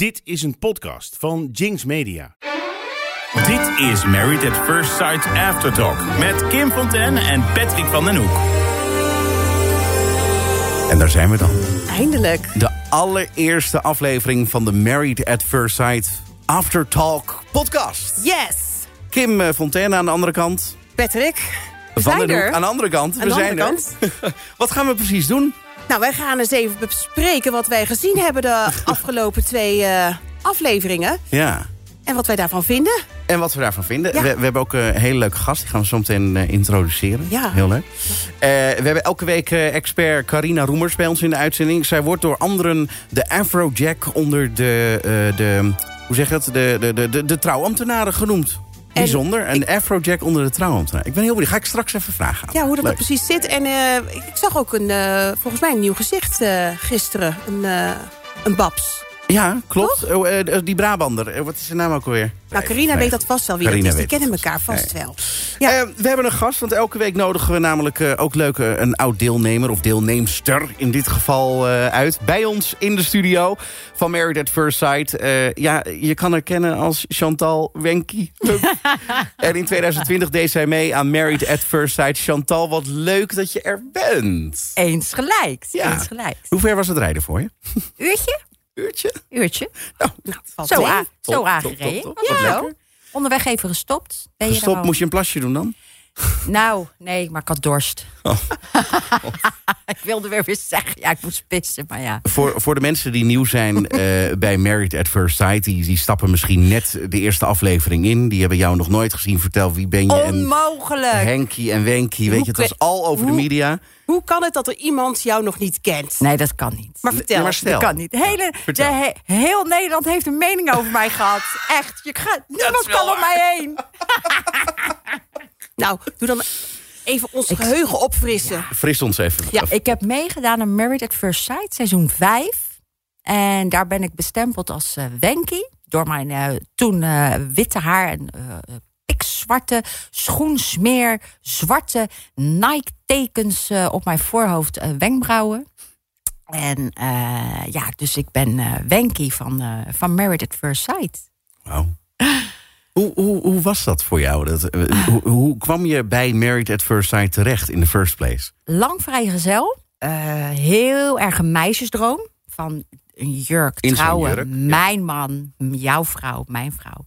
Dit is een podcast van Jinx Media. Dit is Married at First Sight Aftertalk met Kim Fontaine en Patrick van den Hoek. En daar zijn we dan. Eindelijk. De allereerste aflevering van de Married at First Sight Aftertalk podcast. Yes. Kim eh, Fontaine aan de andere kant. Patrick, we Van zijn den Hoek er. aan de andere kant. Aan we zijn er. Wat gaan we precies doen? Nou, wij gaan eens even bespreken wat wij gezien hebben de afgelopen twee eh, afleveringen. Ja. En wat wij daarvan vinden. En wat we daarvan vinden. Ja. We, we hebben ook een hele leuke gast. Die gaan we zo meteen eh, introduceren. Ja. Heel leuk. Eh, we hebben elke week eh, expert Carina Roemers bij ons in de uitzending. Zij wordt door anderen de Afrojack onder de, eh, de hoe zeg je dat, de, de, de, de, de trouwambtenaren genoemd. Bijzonder. Een Afrojack onder de trouwambtenaren. Ik ben heel benieuwd. Ga ik straks even vragen. Ja, hoe dat, precies zit. En eh, ik, zag ook een, eh, volgens mij een nieuw gezicht eh, gisteren. Een, een Babs. Ja, klopt. Oh, eh, die Brabander. Eh, wat is zijn naam ook alweer? Nou, Carina weet dat vast wel wie Carina dat is. Die weet kennen elkaar vast. Nee. wel. Ja. Eh, we hebben een gast, want elke week nodigen we namelijk eh, ook leuk eh, een oud deelnemer of deelnemster in dit geval eh, uit. Bij ons in de studio van Married at First Sight. Eh, ja, je kan haar kennen als Chantal Wenky. en in 2020 deed zij mee aan Married at First Sight. Chantal, wat leuk dat je er bent. Eens gelijk. Ja. Eens gelijk. Hoe ver was het rijden voor je? Uurtje? Uurtje? Uurtje. Nou, Valt Zo, mee. a- Top, zo top, aangereden. top, top. Ja. Onderweg even gestopt. Ben je Stop, al? moest je een plasje doen dan? Nou, nee, maar ik had dorst. Oh. ik wilde weer weer zeggen, ja, ik moest pissen, maar ja. Voor, voor de mensen die nieuw zijn eh, bij Married at First Sight... Die, die stappen misschien net de eerste aflevering in. Die hebben jou nog nooit gezien. Vertel, wie ben je? En Onmogelijk. Henkie en Wenkie, weet Hoe je, het was al over de hoe- media. Hoe kan het dat er iemand jou nog niet kent? Nee, dat kan niet. Maar vertel. Ja, maar stel. Dat kan niet. Hele, de, he- heel Nederland heeft een mening over mij gehad. Echt. Je gaat, niemand kan om mij heen. Nou, doe dan even ons geheugen opfrissen. Fris ons even. Ja, ik heb meegedaan aan Married at First Sight, seizoen 5. En daar ben ik bestempeld als Wenky. Door mijn eh, toen eh, witte haar en pikzwarte schoensmeer, zwarte Nike-tekens op mijn voorhoofd, wenkbrauwen. En ja, dus ik ben Wenky van, van Married at First Sight. Wauw. Hoe, hoe, hoe was dat voor jou? Dat, eh, hoe, hoe kwam je bij Married at First Sight terecht in the first place? Lang vrijgezel. eh heel erg een meisjesdroom. Van een jurk, In trouwen. jurk, ja. Mijn man, jouw vrouw, mijn vrouw.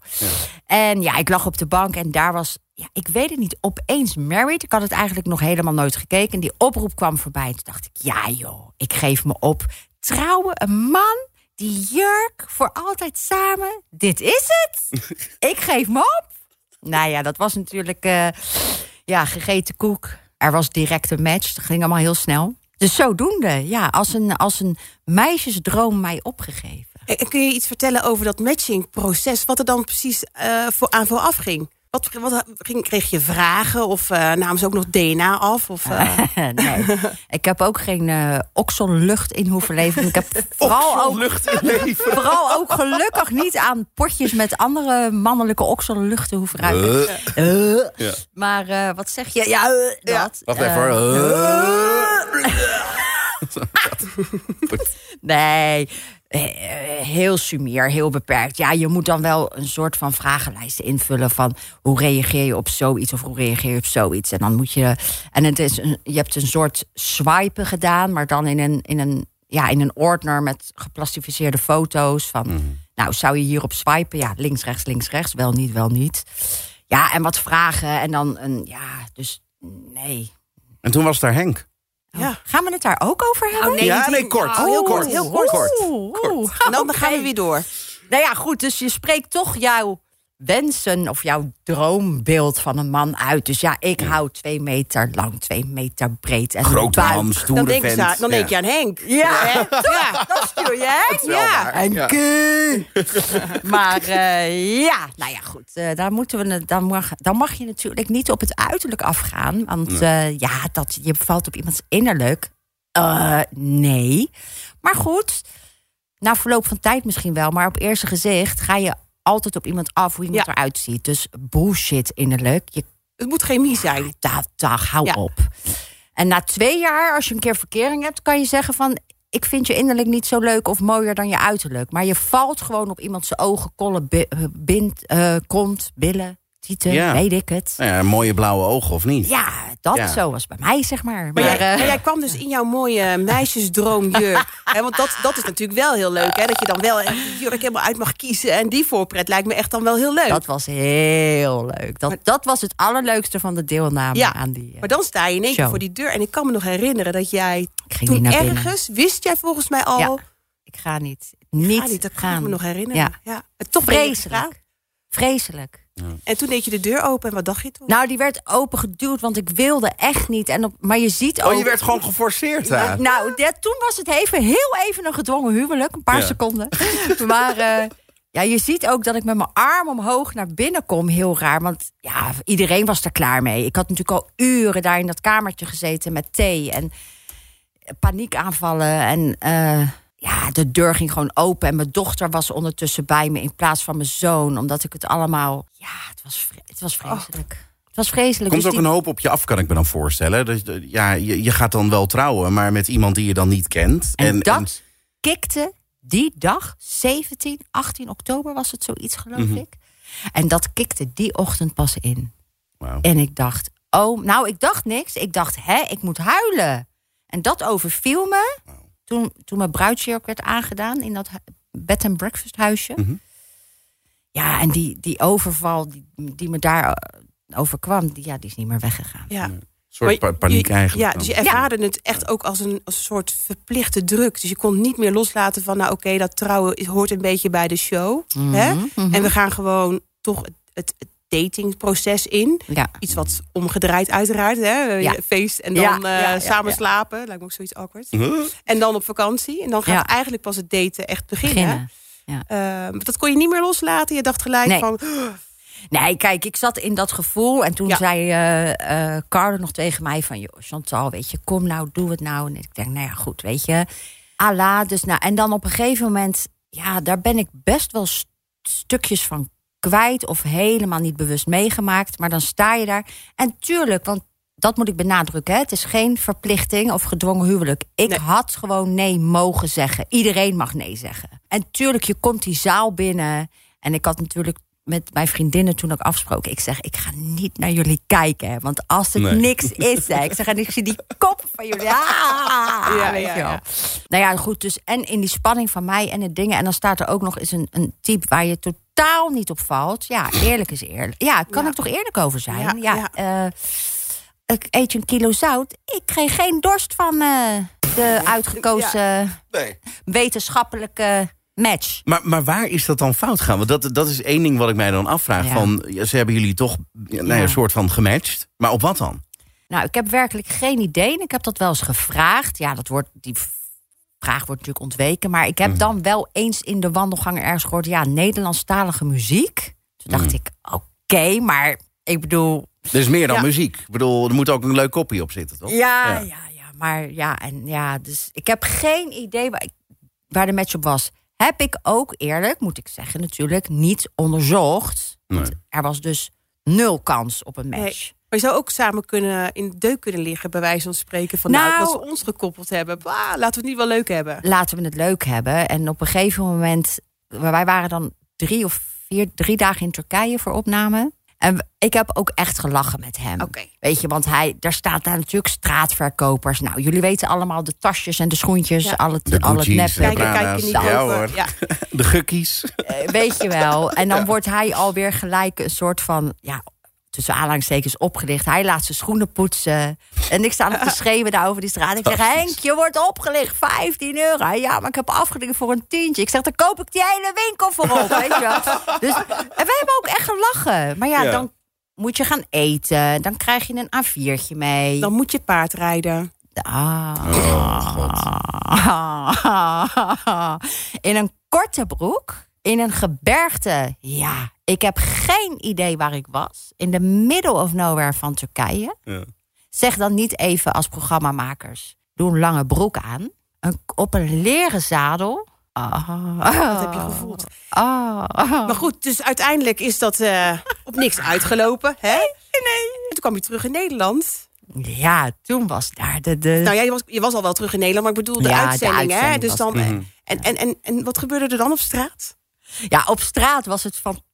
En ja, ik lag op de bank en daar was, ja, ik weet het niet, opeens married. Ik had het eigenlijk nog helemaal nooit gekeken. En die oproep kwam voorbij. En toen dacht ik, ja joh, ik geef me op. Trouwen, een man, die jurk, voor altijd samen. Dit is het. ik geef me op. Nou ja, dat was natuurlijk eh, ja, gegeten koek. Er was direct een match. Dat ging allemaal heel snel. Dus zodoende, ja, als een, als een meisjesdroom mij opgegeven. En en kun je iets vertellen over dat matchingproces? Wat er dan precies eh, voor, aan vooraf ging? Wat, wat ging, kreeg je vragen of eh, namen ze ook nog DNA af? Of, eh, nee, ik heb ook geen eh oksellucht in hoeven leveren. Ik heb vooral ook, lucht in leven. vooral ook gelukkig niet aan potjes met andere mannelijke okselluchten hoeven ruiken. Ja. Maar eh, wat zeg je? Ja, dat. Wacht even. hoor. Nee, heel sumier, heel beperkt. Ja, je moet dan wel een soort van vragenlijst invullen van hoe reageer je op zoiets of hoe reageer je op zoiets. En dan moet je. En het is een, je hebt een soort swipen gedaan, maar dan in een, in een, ja, in een ordner met geplastificeerde foto's. Van nou, zou je hierop swipen? Ja, links, rechts, links, rechts. Wel niet, wel niet. Ja, en wat vragen. En dan een, ja, dus nee. En toen was daar Henk. Ja. Gaan we het daar ook over hebben? Oh, nee, Ja, nee, kort. Oh, heel kort, heel kort. Kort. Oeh, En dan gaan we weer door. Nou ja, goed, dus je spreekt toch jouw wensen of jouw droombeeld van een man uit. Dus ja, ik hou twee meter lang, twee meter breed. En buik. man, stoere Dan denk, aan- dan denk je aan Henk. Ja, ja, dat stuur je, hè? Ja, kee. Maar eh, ja, nou ja, goed. eh, daar moeten we, dan, mag, dan mag je natuurlijk niet op het uiterlijk afgaan. Want eh, ja, dat, je valt op iemands innerlijk. Eh, nee. Maar goed, na verloop van tijd misschien wel. Maar op eerste gezicht ga je altijd op iemand af hoe iemand Ja. eruit ziet. Dus bullshit innerlijk. Je Het moet chemie zijn. dag, dag, hou Ja. op. En na twee jaar, als je een keer verkering hebt, kan je zeggen van... ik vind je innerlijk niet zo leuk of mooier dan je uiterlijk. Maar je valt gewoon op iemand zijn ogen, kollen, eh, bind, eh, kont, billen, tieten, Ja. weet ik het. Nou ja, mooie blauwe ogen of niet? Ja, dat Ja. zo was bij mij, zeg maar. Maar, Maar, jij, eh, maar jij kwam dus in jouw mooie meisjesdroomjurk. Hè, want dat, dat is natuurlijk wel heel leuk. Hè, dat je dan wel een jurk helemaal uit mag kiezen. En die voorpret lijkt me echt dan wel heel leuk. dat was heel leuk. Dat, dat was het allerleukste van de deelname ja, aan die... eh, maar dan sta je in één keer voor die deur. En ik kan me nog herinneren dat jij ik ging toen niet naar binnen. ergens... Wist jij volgens mij al... Ja, ik ga niet. Niet, Ga niet, dat kan gaan. ik me nog herinneren. Ja. Ja. Toch gegaan. Vreselijk. En toen deed je de deur open. En wat dacht je toen? Nou, die werd open geduwd, want ik wilde echt niet. En op, maar je ziet ook... Oh, je werd gewoon geforceerd daar. Nou, ja, toen was het even, heel even een gedwongen huwelijk. Een paar Ja. seconden. maar eh, ja, je ziet ook dat ik met mijn arm omhoog naar binnen kom. Heel raar, want ja, iedereen was er klaar mee. Ik had natuurlijk al uren daar in dat kamertje gezeten met thee en paniekaanvallen. En eh, ja, de deur ging gewoon open. En mijn dochter was ondertussen bij me in plaats van mijn zoon. Omdat ik het allemaal... Ja, het was, het was vreselijk. Het was vreselijk. Komt Dus ook die- een hoop op je af, kan ik me dan voorstellen. Dus, ja, je, je gaat dan wel trouwen, maar met iemand die je dan niet kent. En, dat kikte die dag, 17, 18 oktober was het zoiets, geloof Mhm. ik. En dat kikte die ochtend pas in. En ik dacht, oh, nou, ik dacht niks. Ik dacht, hè, ik moet huilen. En dat overviel me toen, toen mijn bruidsjurk werd aangedaan in dat bed and breakfast huisje. Mhm. Ja, en die, die overval die, die me daar eh, overkwam, die, ja, die is niet meer weggegaan. ja. Een soort pa- paniek je- eigenlijk. Ja, dan. dus je ervaarde het echt ook als een, als een soort verplichte druk. Dus je kon niet meer loslaten van, nou oké, dat trouwen hoort een beetje bij de show. hè? mhm. En we gaan gewoon toch het, het, het datingproces in. Ja. Iets wat omgedraaid uiteraard. Hè? Ja. Feest en dan Ja, eh, samen ja. slapen. Lijkt me ook zoiets awkward. Huh? En dan op vakantie. En dan gaat Ja. eigenlijk pas het daten echt beginnen. Beginnen. Ja. Ehm, dat kon je niet meer loslaten. Je dacht gelijk Nee. van... Nee, kijk, ik zat in dat gevoel. En toen Ja. zei eh eh Carlo nog tegen mij van... Joh, Chantal, weet je, kom nou, doe het nou. En ik denk, nou ja, goed, weet je. Allah, dus nou... En dan op een gegeven moment... Ja, daar ben ik best wel st- stukjes van kwijt... of helemaal niet bewust meegemaakt. Maar dan sta je daar. En tuurlijk, want dat moet ik benadrukken. Hè? Het is geen verplichting of gedwongen huwelijk. Ik Nee. had gewoon nee mogen zeggen. Iedereen mag nee zeggen. En tuurlijk, je komt die zaal binnen. En ik had natuurlijk met mijn vriendinnen toen ook afgesproken. Ik zeg, ik ga niet naar jullie kijken. hè, Want als het Nee. niks is, hè, ik zeg, en ik zie die kop van jullie. Ah, Ja, weet ja, je wel. ja. Nou ja, goed. Dus en in die spanning van mij en het dingen. En dan staat er ook nog eens een, een type waar je totaal niet op valt. Ja, eerlijk is eerlijk. Ja, kan Ja. ik toch eerlijk over zijn? Ja. eh, ik eet je een kilo zout. Ik kreeg geen dorst van eh, de uitgekozen Nee. wetenschappelijke match. Maar, maar waar is dat dan fout gaan? Want dat, dat is één ding wat ik mij dan afvraag. Ja. Van, ze hebben jullie toch nou ja, een soort van gematcht. Maar op wat dan? Nou, ik heb werkelijk geen idee. Ik heb dat wel eens gevraagd. Ja, dat wordt, die vraag wordt natuurlijk ontweken. Maar ik heb Mhm. dan wel eens in de wandelgang ergens gehoord... ja, Nederlandstalige muziek. Toen dacht Mhm. ik, oké, maar ik bedoel... Er is meer dan Ja. muziek. Ik bedoel, er moet ook een leuk kopie op zitten, toch? Ja, Ja. ja, ja, maar ja, en ja, dus ik heb geen idee waar, waar de match op was. Heb ik ook eerlijk, moet ik zeggen, natuurlijk niet onderzocht. Want Nee. er was dus nul kans op een match. Nee. Maar je zou ook samen kunnen in de deuk kunnen liggen, bij wijze van spreken. Van nou, Nou- dat ze ons gekoppeld hebben. Bah, laten we het niet wel leuk hebben. Laten we het leuk hebben. En op een gegeven moment, wij waren dan drie of vier, drie dagen in Turkije voor opname. En ik heb ook echt gelachen met hem. Weet je, want hij, daar staat daar natuurlijk straatverkopers. Nou, jullie weten allemaal de tasjes en de schoentjes, Ja. al het, De al het Kijken, Prada's. kijken, niet Ja, over. hoor. Ja. De gukkies. Eh, weet je wel. En dan wordt hij alweer gelijk een soort van, ja, tussen aanhalingstekens opgelicht. Hij laat zijn schoenen poetsen. En ik sta nog te schreeuwen daar over die straat. Ik zeg, Henk, je wordt opgelicht, 15 euro. Ja, maar ik heb afgedingen voor een tientje. Ik zeg, dan koop ik die hele winkel voor op, weet je wel. Dus, en we hebben ook echt gelachen. Maar ja, Ja. dan moet je gaan eten. Dan krijg je een A4'tje mee. Dan moet je paardrijden. Ah. In een korte broek, in een gebergte. Ja, ik heb geen idee waar ik was. In de middle of nowhere van Turkije. Ja. Zeg dan niet even als programmamakers. Doe een lange broek aan. Een, op een leren zadel. Ah. Wat heb je gevoeld? Ah. Maar goed, dus uiteindelijk is dat eh, op niks uitgelopen. Hè? Nee, En toen kwam je terug in Nederland. Ja, toen was daar de... de... Nou ja, je was, je was al wel terug in Nederland, maar ik bedoel de Ja, de uitzending. hè? Dus dan, Mhm. en, en, en, en wat gebeurde er dan op straat? Ja, op straat was het fantastisch.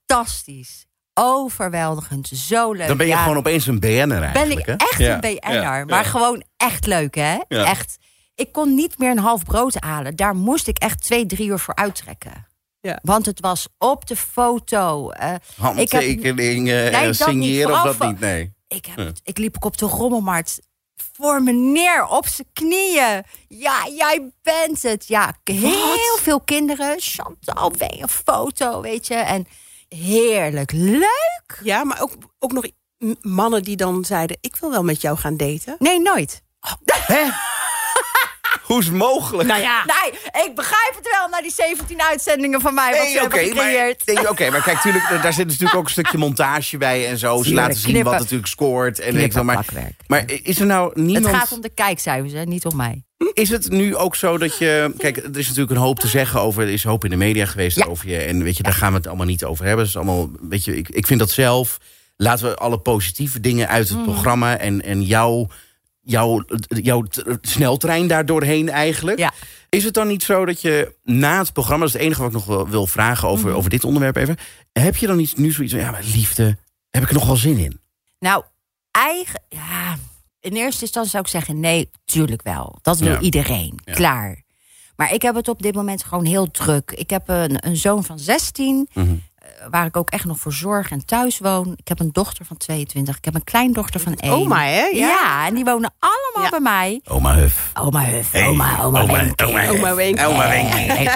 Overweldigend. Zo leuk. Dan ben je Ja, gewoon opeens een BN'er ben eigenlijk. ik hè? echt Ja, een BN'er. ja, Maar ja. gewoon echt leuk, hè? Ja. Echt. Ik kon niet meer een half brood halen. Daar moest ik echt twee, drie uur voor uittrekken. Ja. Want het was op de foto. Handtekening, eh, Nee, dat niet. signeren of dat van- niet? Nee. ik, heb ik liep ook op de rommelmarkt voor me neer op zijn knieën. Ja, jij bent het. Ja, heel veel kinderen. Chantal, wil je een foto, weet je. En heerlijk. Leuk. Ja, maar ook, ook nog mannen die dan zeiden... ik wil wel met jou gaan daten. Nee, nooit. Hoe is mogelijk? Nou ja, Nee, ik begrijp het wel na die 17 uitzendingen van mij. wat ze Nee, oké, hebben maar, gecreëerd. nee, oké, maar kijk, tuurlijk, daar zit natuurlijk ook een stukje montage bij en zo. Ze laten zien knippen. wat natuurlijk scoort. En Knippen, ik wel, maar, maar is er nou niemand... Het gaat om de kijkcijfers, hè, niet om mij. Is het nu ook zo dat je... Kijk, er is natuurlijk een hoop te zeggen over... Er is hoop in de media geweest Ja. over je. En weet je, daar gaan we het allemaal niet over hebben. Het is allemaal, weet je, ik, ik vind dat zelf... Laten we alle positieve dingen uit het programma... en, en jouw, jouw, jouw t- sneltrein daar doorheen eigenlijk. Ja. Is het dan niet zo dat je na het programma... dat is het enige wat ik nog wil vragen over, Mhm. over dit onderwerp even... heb je dan niet, nu zoiets van... ja, maar liefde, heb ik er nog wel zin in? Nou, eigen... Ja, in eerste instantie zou ik zeggen, nee, tuurlijk wel. Dat wil Ja. iedereen. Ja. Klaar. Maar ik heb het op dit moment gewoon heel druk. Ik heb een, een zoon van 16, Mhm. eh, waar ik ook echt nog voor zorg en thuis woon. Ik heb een dochter van 22. Ik heb een kleindochter van 1. oma hè? Ja. en die wonen allemaal Ja. bij mij. Oma Huf. Oma Huf, Hey, oma, oma, oma, Wenke. oma, Oma Wenke. Oma Wenke.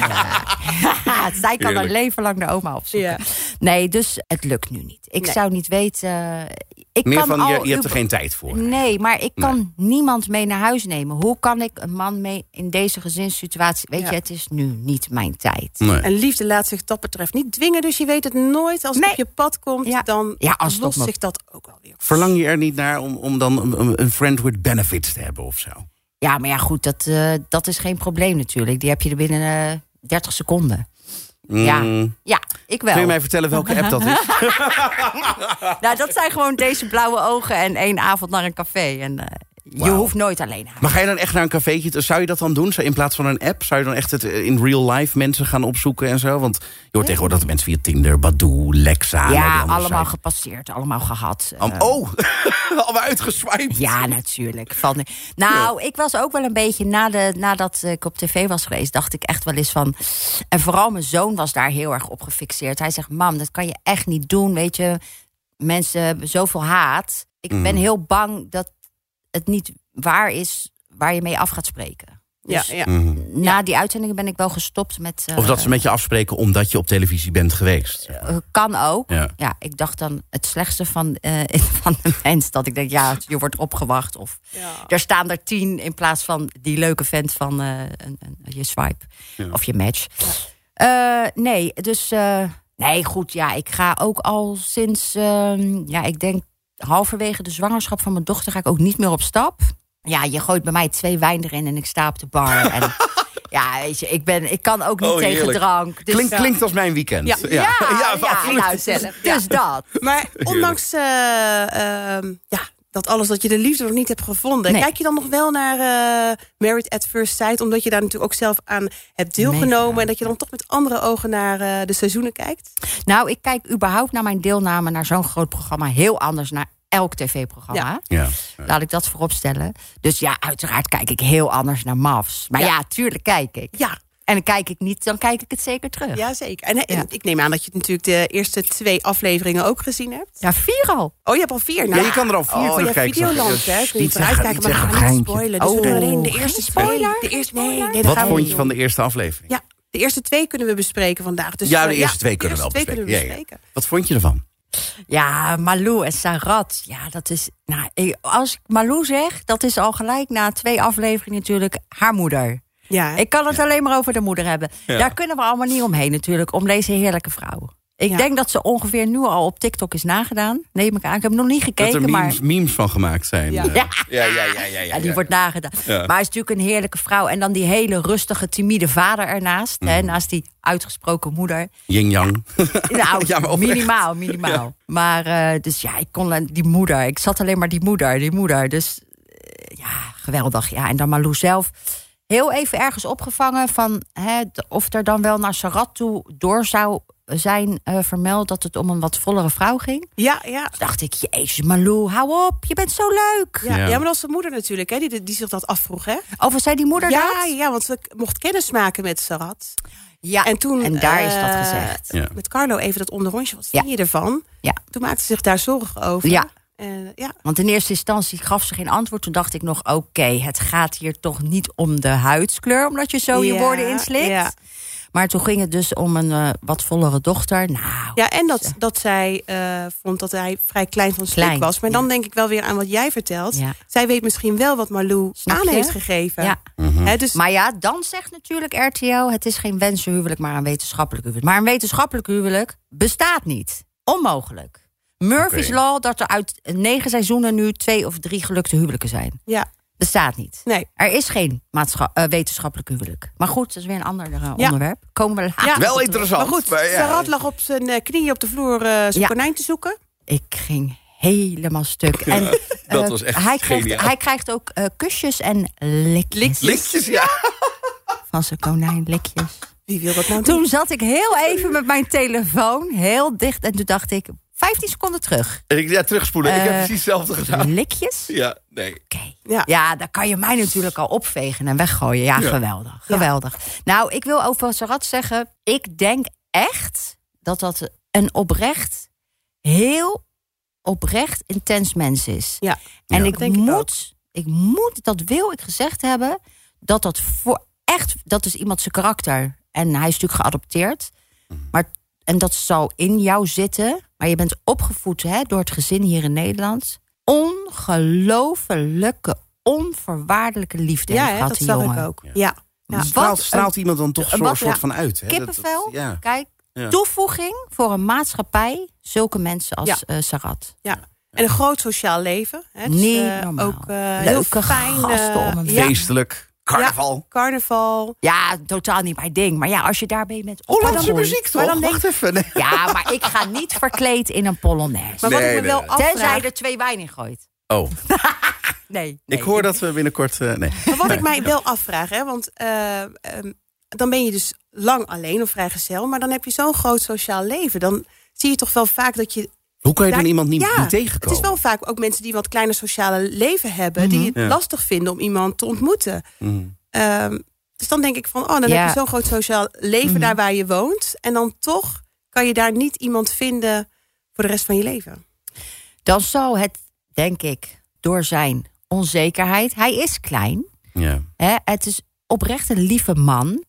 Zij kan Heerlijk. leven lang de oma opzoeken. Ja. Nee, dus het lukt nu niet. Ik Nee. zou niet weten... Ik Meer kan van, al je, je hebt er geen tijd voor. Nee, maar ik kan niemand mee naar huis nemen. Hoe kan ik een man mee in deze gezinssituatie... Weet Ja. je, het is nu niet mijn tijd. Nee. En liefde laat zich dat betreft niet dwingen. Dus je weet het nooit. Als het op je pad komt, Ja. dan Ja, als lost zich dat ook wel weer. Verlang je er niet naar om, om dan een, een friend with benefits te hebben of zo? Ja, maar ja, goed, dat, eh, dat is geen probleem natuurlijk. Die heb je er binnen eh 30 seconden. Ja. Mm. Ja, ik wel. Kun je mij vertellen welke app dat is? Nou, dat zijn gewoon deze blauwe ogen en één avond naar een café. En eh, je hoeft nooit alleen naar Maar ga je dan echt naar een cafeetje? Zou je dat dan doen? In plaats van een app? Zou je dan echt het eh, in real life mensen gaan opzoeken en zo? Want je hoort tegenwoordig dat mensen via Tinder, Badoo, Lexa... Ja, allemaal gepasseerd, allemaal gehad. Eh, Oh, allemaal uitgeswiped. Ja, natuurlijk. Van, nou, ik was ook wel een beetje, na de, nadat ik op tv was geweest, dacht ik echt wel eens van. En vooral mijn zoon was daar heel erg op gefixeerd. Hij zegt: Mam, dat kan je echt niet doen. Weet je, mensen hebben zoveel haat. Ik Mhm. ben heel bang dat het niet waar is waar je mee af gaat spreken. Ja, Dus ja. Mhm. na die uitzendingen ben ik wel gestopt met. eh, Of dat ze met je afspreken omdat je op televisie bent geweest. eh, kan ook. Ja. Ja, ik dacht dan het slechtste van, eh, van de mens. Dat ik denk, ja, je wordt opgewacht. Of er staan er tien in plaats van die leuke vent van eh, een, een- je swipe. Ja. Of je match. Eh, nee, dus... eh, nee, goed, ja, ik ga ook al sinds... ehm, ja, ik denk halverwege de zwangerschap van mijn dochter... ga ik ook niet meer op stap. Ja, je gooit bij mij twee wijn erin en ik sta op de bar. en ja, weet je, ik, ben, ik kan ook niet Oh, tegen heerlijk. drank. Dus, Klinkt, ja. klinkt als mijn weekend. Ja. Ja, ja, absoluut. nou, zeg, dus dat. Maar ondanks eh, ehm, ja, dat alles dat je de liefde nog niet hebt gevonden, Nee. kijk je dan nog wel naar eh, Married at First Sight, omdat je daar natuurlijk ook zelf aan hebt deelgenomen Mega. en dat je dan toch met andere ogen naar eh, de seizoenen kijkt? Nou, ik kijk überhaupt naar mijn deelname naar zo'n groot programma heel anders naar elk tv-programma. Ja. Laat ik dat voorop stellen. Dus ja, uiteraard kijk ik heel anders naar MAFs. Maar Ja. ja, tuurlijk kijk ik. Ja, En dan kijk ik niet, dan kijk ik het zeker terug. Ja, ja zeker. En, en Ja. ik neem aan dat je natuurlijk de eerste twee afleveringen ook gezien hebt. vier al. Oh, je hebt al vier. Ja, je kan er al vier oh, terugkijken. Ja, Videoland, hè. Kun je Niet vooruit zeggen, kijken, niet maar we gaan niet spoilen. Dus we doen Oh, alleen de eerste spoiler. De eerste, nee, spoiler. nee, dat Wat gaan we vond je van de eerste aflevering? Ja, de eerste twee kunnen we bespreken vandaag. Dus, Ja, de eh, eerste twee de kunnen we wel eerste twee bespreken. kunnen we Ja, ja. bespreken. Wat vond je ervan? Ja, Malou en Sarat. Ja, dat is. Nou, als ik Malou zeg, dat is al gelijk na twee afleveringen natuurlijk haar moeder. Ja, Ik kan het alleen maar over de moeder hebben. Daar kunnen we allemaal niet omheen natuurlijk, om deze heerlijke vrouw. Ik Ja. denk dat ze ongeveer nu al op TikTok is nagedaan. Neem ik aan. Ik heb nog niet Dat gekeken, er maar... memes, memes van gemaakt zijn. Ja. eh. Ja. ja, ja, ja, ja, Ja, die wordt nagedaan. Ja. Maar hij is natuurlijk een heerlijke vrouw. En dan die hele rustige, timide vader ernaast. Hè, Mhm. naast die uitgesproken moeder. Yin-yang. Nou, Ja, maar oprecht. minimaal, minimaal. Maar eh, dus ja, ik kon die moeder. Ik zat alleen maar die moeder, die moeder. Dus ja, geweldig. Ja, en dan Malou zelf heel even ergens opgevangen van hè, of er dan wel naar Sarat toe door zou zijn eh, vermeld dat het om een wat vollere vrouw ging. Ja, ja. Toen dacht ik, jezus Malou, hou op, je bent zo leuk. Ja, Ja. ja. maar dat was de moeder natuurlijk, hè, die, die zich dat afvroeg. Hè? Of wat zei die moeder Ja, dat? ja, want ze mocht kennis maken met Sarat. Ja, En toen. en daar is dat eh, gezegd. Ja. Met Carlo even dat onderrondje. Wat Ja. vind je ervan? Ja. Toen maakte ze zich daar zorgen over. Ja. En, ja. Want in eerste instantie gaf ze geen antwoord. Toen dacht ik nog, oké, het gaat hier toch niet om de huidskleur... omdat je zo je Ja, woorden inslikt. Maar toen ging het dus om een eh, wat vollere dochter. Nou, Ja, en dat, dat zij eh, vond dat hij vrij klein van stuk Klein, was. Maar ja. dan denk ik wel weer aan wat jij vertelt. Ja. Zij weet misschien wel wat Malou aan heeft gegeven. Ja. Hè, dus, Maar ja, dan zegt natuurlijk RTL... het is geen wensenhuwelijk, maar een wetenschappelijk huwelijk. Maar een wetenschappelijk huwelijk bestaat niet. Onmogelijk. Murphy's. Law dat er uit negen seizoenen nu twee of drie gelukte huwelijken zijn. ja, Bestaat niet. nee. Er is geen eh, wetenschappelijk huwelijk. Maar goed, dat is weer een ander eh, Ja. onderwerp. Komen we later Ja. op Wel interessant. Maar goed, maar ja. Sarat lag op zijn eh, knieën op de vloer eh, zijn Ja. konijn te zoeken. Ik ging helemaal stuk. En, dat was echt hij krijgt, geniaal. hij krijgt ook kusjes en likjes. Lichtjes, ja. Van zijn konijn, likjes. Wie wil dat nou doen? Toen zat ik heel even met mijn telefoon, heel dicht. En toen dacht ik, 15 seconden terug. Ik, ja, terugspoelen. ik heb Eh, precies hetzelfde gedaan. Likjes? Ja, nee. Oké. Ja. Ja, dan kan je mij natuurlijk al opvegen en weggooien. Ja, Ja. geweldig. Geweldig. Nou, ik wil over Sarat zeggen... ik denk echt dat dat een oprecht, heel oprecht intens mens is. Ja, En ik denk ik moet, ik moet, dat wil ik gezegd hebben... dat dat voor echt, dat is iemand zijn karakter. En hij is natuurlijk geadopteerd. Maar, en dat zal in jou zitten. Maar je bent opgevoed hè, door het gezin hier in Nederland. Ongelofelijke, onvoorwaardelijke liefde ja heeft gehad, ik ook. Ja. Ja. Straalt, een- straalt iemand dan toch een zo'n wat- soort ja. van uit? Hè? Dat- Kippenvel, ja. kijk, Ja. toevoeging voor een maatschappij. Zulke mensen als Ja. eh, Sarat. ja. En een groot sociaal leven. Hè. Dus, Niet eh, normaal. Ook eh, heel Leuke fijn. gasten om hem ja, Feestelijk. Carnaval. carnaval. Ja, totaal niet mijn ding. Maar ja, als je daar bent met Hollandse Oppadoen- muziek toch? maar dan denk- Wacht even. Nee. Ja, maar ik ga niet verkleed in een polonaise. Maar wat Nee, ik me wel nee. afvraag... Tenzij er twee wijn in gooit. Oh, Nee. ik hoor dat we binnenkort... eh, nee. Maar wat ik mij wel afvraag, hè, want eh, ehm, dan ben je dus lang alleen of vrijgezel, maar dan heb je zo'n groot sociaal leven. Dan zie je toch wel vaak dat je. Hoe kan je dan iemand niet, ja, niet tegenkomen? Het is wel vaak ook mensen die wat kleiner sociale leven hebben, die het Ja. lastig vinden om iemand te ontmoeten. Mm. Ehm, dus dan denk ik van, oh, dan Ja. heb je zo'n groot sociaal leven Mhm. daar waar je woont. En dan toch kan je daar niet iemand vinden voor de rest van je leven. Dan zal het, denk ik, door zijn onzekerheid. Hij is klein. Ja. Hè, het is oprecht een lieve man.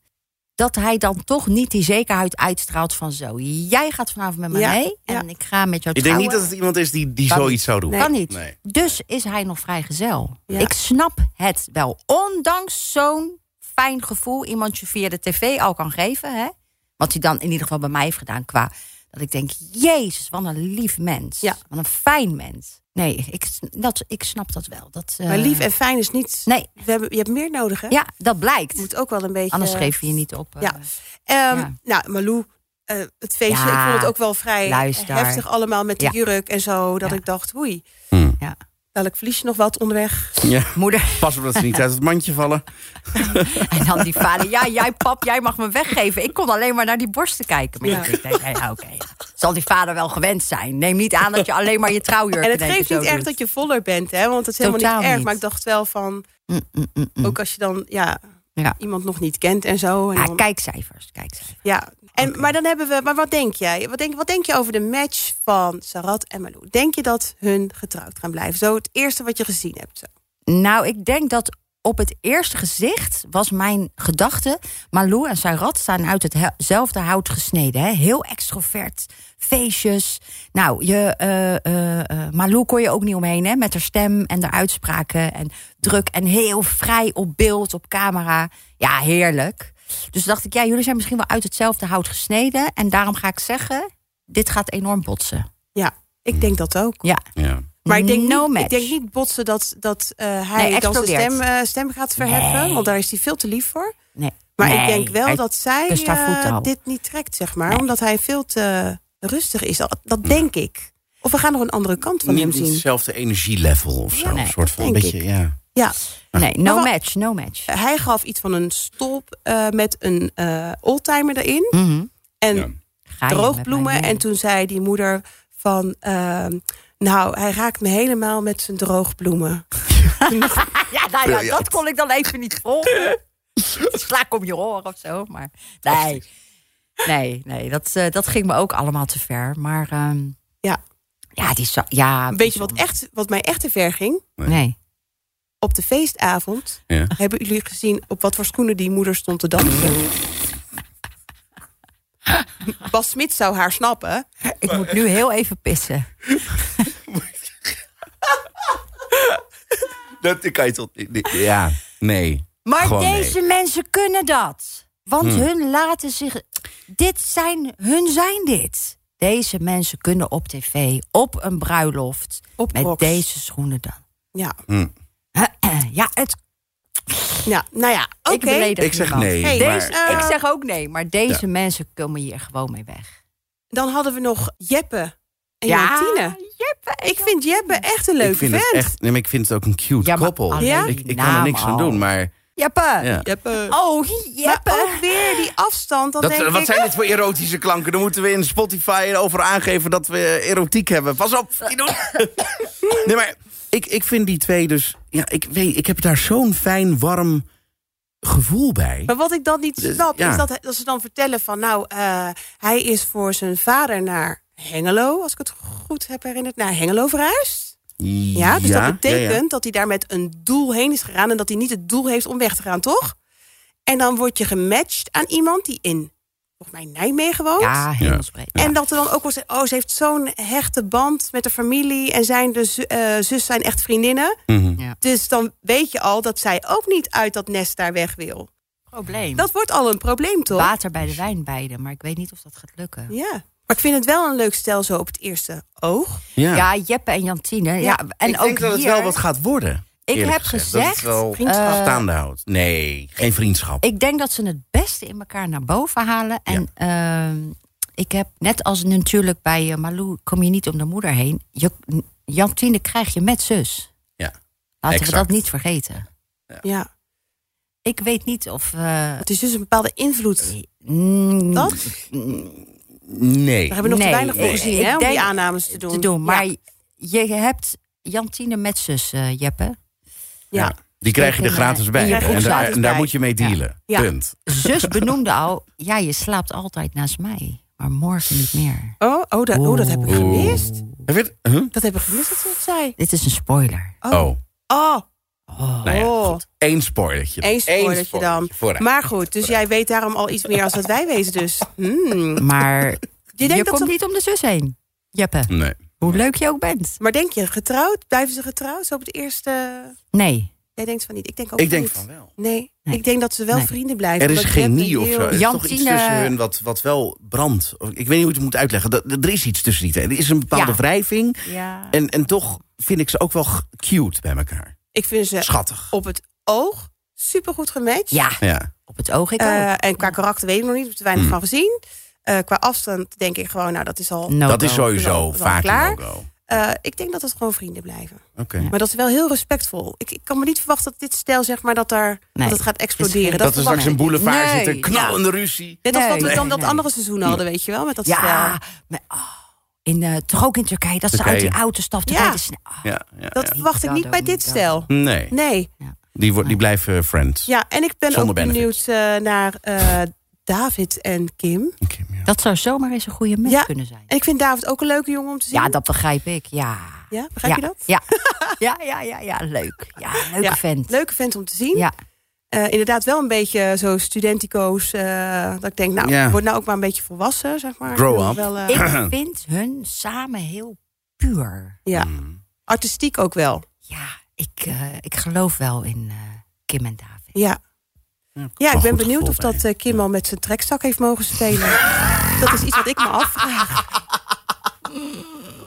Dat hij dan toch niet die zekerheid uitstraalt van zo. Jij gaat vanavond met me Ja, mee. En ja. ik ga met jou Ik denk trouwen. niet dat het iemand is die, die Kan zoiets niet. zou doen. Nee. Kan niet. Nee. Dus is hij nog vrijgezel. Ja. Ik snap het wel. Ondanks zo'n fijn gevoel iemand je via de tv al kan geven. Hè? Wat hij dan in ieder geval bij mij heeft gedaan. Qua dat ik denk, jezus, wat een lief mens. Ja. Wat een fijn mens. Nee, ik, dat, ik snap dat wel. Dat, eh, Maar lief en fijn is niet. Nee, We hebben, je hebt meer nodig, hè? ja, dat blijkt. Je moet ook wel een beetje. Anders geef je je niet op. eh, Ja. Ehm, Ja. Nou, Malou, eh, het feestje, Ja, ik vond het ook wel vrij luister. heftig allemaal met de Ja. jurk en zo. Dat Ja. ik dacht, oei, Ja. Welk verlies je nog wat onderweg? Ja. Moeder. Pas op dat ze niet uit het mandje vallen. En dan die vader. Ja, jij pap, jij mag me weggeven. Ik kon alleen maar naar die borsten kijken. Maar Ja. ik denk, nee, ja, oké. ja. Zal die vader wel gewend zijn? Neem niet aan dat je alleen maar je trouwjurk En het geeft niet doet. dat je voller bent, hè? Want het is helemaal Totaal niet erg. niet. Maar ik dacht wel van, Mm, mm, mm, mm. ook als je dan ja, Ja. iemand nog niet kent en zo. En Ja, dan- kijkcijfers, kijkcijfers. ja. En, Maar dan hebben we, maar wat denk jij? Wat denk, wat denk je over de match van Sarat en Malou? Denk je dat hun getrouwd gaan blijven? Zo het eerste wat je gezien hebt. Zo. Nou, ik denk dat op het eerste gezicht was mijn gedachte... Malou en Sarat staan uit hetzelfde hout gesneden. Hè? Heel extrovert, feestjes. Nou, je, eh, eh, eh, Malou kon je ook niet omheen, hè? met haar stem en haar uitspraken. En druk en heel vrij op beeld, op camera. Ja, heerlijk. Dus dacht ik, ja, jullie zijn misschien wel uit hetzelfde hout gesneden. En daarom ga ik zeggen, dit gaat enorm botsen. Ja, ik denk dat ook. Ja, Ja. Maar ik denk, no niet, ik denk niet botsen dat, dat eh, hij Nee, dan zijn stem, eh, stem gaat verheffen. Nee. Want daar is hij veel te lief voor. Nee. Maar ik denk wel hij dat zij eh, al. dit niet trekt, zeg maar. Nee. Omdat hij veel te rustig is. Dat, dat denk ik. Of we gaan nog een andere kant van Niet, hem niet zien. hetzelfde energielevel of zo. Ja, een soort van een beetje, ik. ja. Ja. Nee, no Maar match, no match. Hij gaf iets van een stolp eh, met een eh oldtimer erin. Mhm. En Ja. Droogbloemen. En toen zei die moeder van... ehm, nou, hij raakt me helemaal met zijn droogbloemen. Ja, nou ja, dat kon ik dan even niet volgen. Sla ik om je oren of zo. Maar nee, nee, nee dat, eh, dat ging me ook allemaal te ver. Maar ehm, Ja. ja, die zo, ja, Weet je wat, echt, wat mij echt te ver ging? Nee. Op de feestavond Ja. hebben jullie gezien... op wat voor schoenen die moeder stond te dansen. Bas Smit zou haar snappen. Ik moet nu heel even pissen. Dat kan je tot... Ja, nee. Maar Gewoon deze mensen kunnen dat. Want Hmm. hun laten zich. Dit zijn. Hun zijn dit. Deze mensen kunnen op tv, op een bruiloft. Op met deze schoenen dan. Ja, Ja, het, ja nou ja, oké. ik beledig Ik zeg nee. Hey, maar, Ik zeg ook nee, maar deze mensen komen hier gewoon mee weg. Dan hadden we nog Jeppe en Ja, Jantine. Jeppe, Ik vind Jeppe echt een leuke ik vind vent. het echt... Nee, maar ik vind het ook een cute Ja, maar koppel. Ja? Ik, ik kan er niks aan doen, maar... Jeppe. Ja. Jeppe. Oh, Maar Jeppe. ook weer die afstand. Dan Dat, denk wat ik, zijn dit voor erotische klanken? Dan moeten we in Spotify over aangeven dat we erotiek hebben. Pas op, doen. nee, maar ik, ik vind die twee dus... Ja, ik, weet, ik heb daar zo'n fijn, warm gevoel bij. Maar wat ik dan niet Dus, snap, ja. is dat, dat ze dan vertellen van... nou, eh, hij is voor zijn vader naar Hengelo, als ik het goed heb herinnerd... naar Hengelo verhuisd. Ja, dus dat betekent ja. dat hij daar met een doel heen is gegaan... en dat hij niet het doel heeft om weg te gaan, toch? En dan word je gematcht aan iemand die in, volgens mij, Nijmegen woont. Ja, hemelsbreed. En dat er dan ook wel zegt, oh, ze heeft zo'n hechte band met de familie... en zijn de zu- eh, zus zijn echt vriendinnen. Mhm. Dus dan weet je al dat zij ook niet uit dat nest daar weg wil. Probleem. Dat wordt al een probleem, toch? Water bij de wijn beide, maar ik weet niet of dat gaat lukken. Ja. Maar ik vind het wel een leuk stel zo op het eerste oog. Ja. Ja, Jeppe en Jantine. Ja, en ik ook denk dat het hier, wel wat gaat worden. Ik heb gezegd. Dat het gezegd, wel vriendschap. eh, staande houdt. Nee, geen vriendschap. Ik denk dat ze het beste in elkaar naar boven halen. En ehm, ik heb, net als natuurlijk bij eh, Malou, kom je niet om de moeder heen. Je, Jantine krijg je met zus. Ja, Laten exact. we dat niet vergeten. Ja. Ik weet niet of... eh, Het is dus een bepaalde invloed. mm, Dat? Nee. Daar hebben we nog Nee, te weinig voor gezien, hè, om die aannames te doen. te doen. Maar Ja. je hebt Jantine met zus, eh, Jeppe. Ja. Die krijg je er gratis bij. En, daar, en daar moet je mee dealen. Ja. Punt. Zus benoemde al, ja, je slaapt altijd naast mij. Maar morgen niet meer. Oh, oh, dat, oh, dat heb ik gemist. Heb je het? Huh? Dat heb ik gemist dat ze dat zei. Dit is een spoiler. Oh. Oh, Oh, nou ja, Oh. goed. Eén spoilertje. één spoilertje dan. Vooruit. Maar goed, dus jij weet daarom al iets meer als dat wij weten dus. Hmm. Maar Je je, denkt dat komt ze- niet om de zus heen. Jeppe, Nee. Hoe leuk je ook bent. Maar denk je, getrouwd? Blijven ze getrouwd? Zo op het eerste... Nee. Jij denkt van niet. Ik denk ook Ik denk niet. van wel. Nee, Nee. ik denk dat ze wel Nee. vrienden blijven. Er is chemie of zo. Er is toch iets tussen hun wat, wat wel brandt. Ik weet niet hoe ik het moet uitleggen. Dat- Er is iets tussen die twee. Er is een bepaalde Ja. wrijving. Ja. En, en toch vind ik ze ook wel cute bij elkaar. Ik vind ze Schattig. op het oog supergoed gematcht. ja, Ja. op het oog ik Eh, ook. en qua karakter weet ik nog niet, ik heb er te weinig Hmm. van gezien. Eh, qua afstand denk ik gewoon, nou dat is al... No dat is sowieso vaak klaar. Eh, ik denk dat het gewoon vrienden blijven. Oké. Maar dat is wel heel respectvol. Ik, ik kan me niet verwachten dat dit stel, zeg maar, dat, daar, Nee. dat het gaat exploderen. Dat er verwacht straks een boulevard Nee, zit, een knallende ruzie. Net als wat we dan dat andere seizoen hadden, weet je wel, met dat Ja, stel. maar, oh, in, eh, toch ook in Turkije. Dat ze uit die auto stapten. Ja. oh, Dat ja. verwacht ik dat niet bij dit dat stel. Nee, Nee. die, wordt, die blijven friends. Ja, en ik ben Zonder ook benefits. benieuwd naar eh, David en Kim. Dat zou zomaar eens een goede match Ja. kunnen zijn. En ik vind David ook een leuke jongen om te zien. Ja, dat begrijp ik. Ja. Ja, begrijp ja. je dat? Ja. ja, ja, ja, ja, leuk. Ja, leuke Ja, vent. Leuke vent om te zien. Ja, Eh, inderdaad wel een beetje zo studentico's. eh, dat ik denk, nou, Ja. word nou ook maar een beetje volwassen, zeg maar. Grow up. Wel, eh, ik vind hun samen heel puur. ja, Mm. artistiek ook wel. Ja, ik, eh, ik geloof wel in eh, Kim en David. Ja, Ja, ja ik wel ben benieuwd of dat eh, Kim al met zijn trekstak heeft mogen spelen. dat is iets wat ik me afvraag.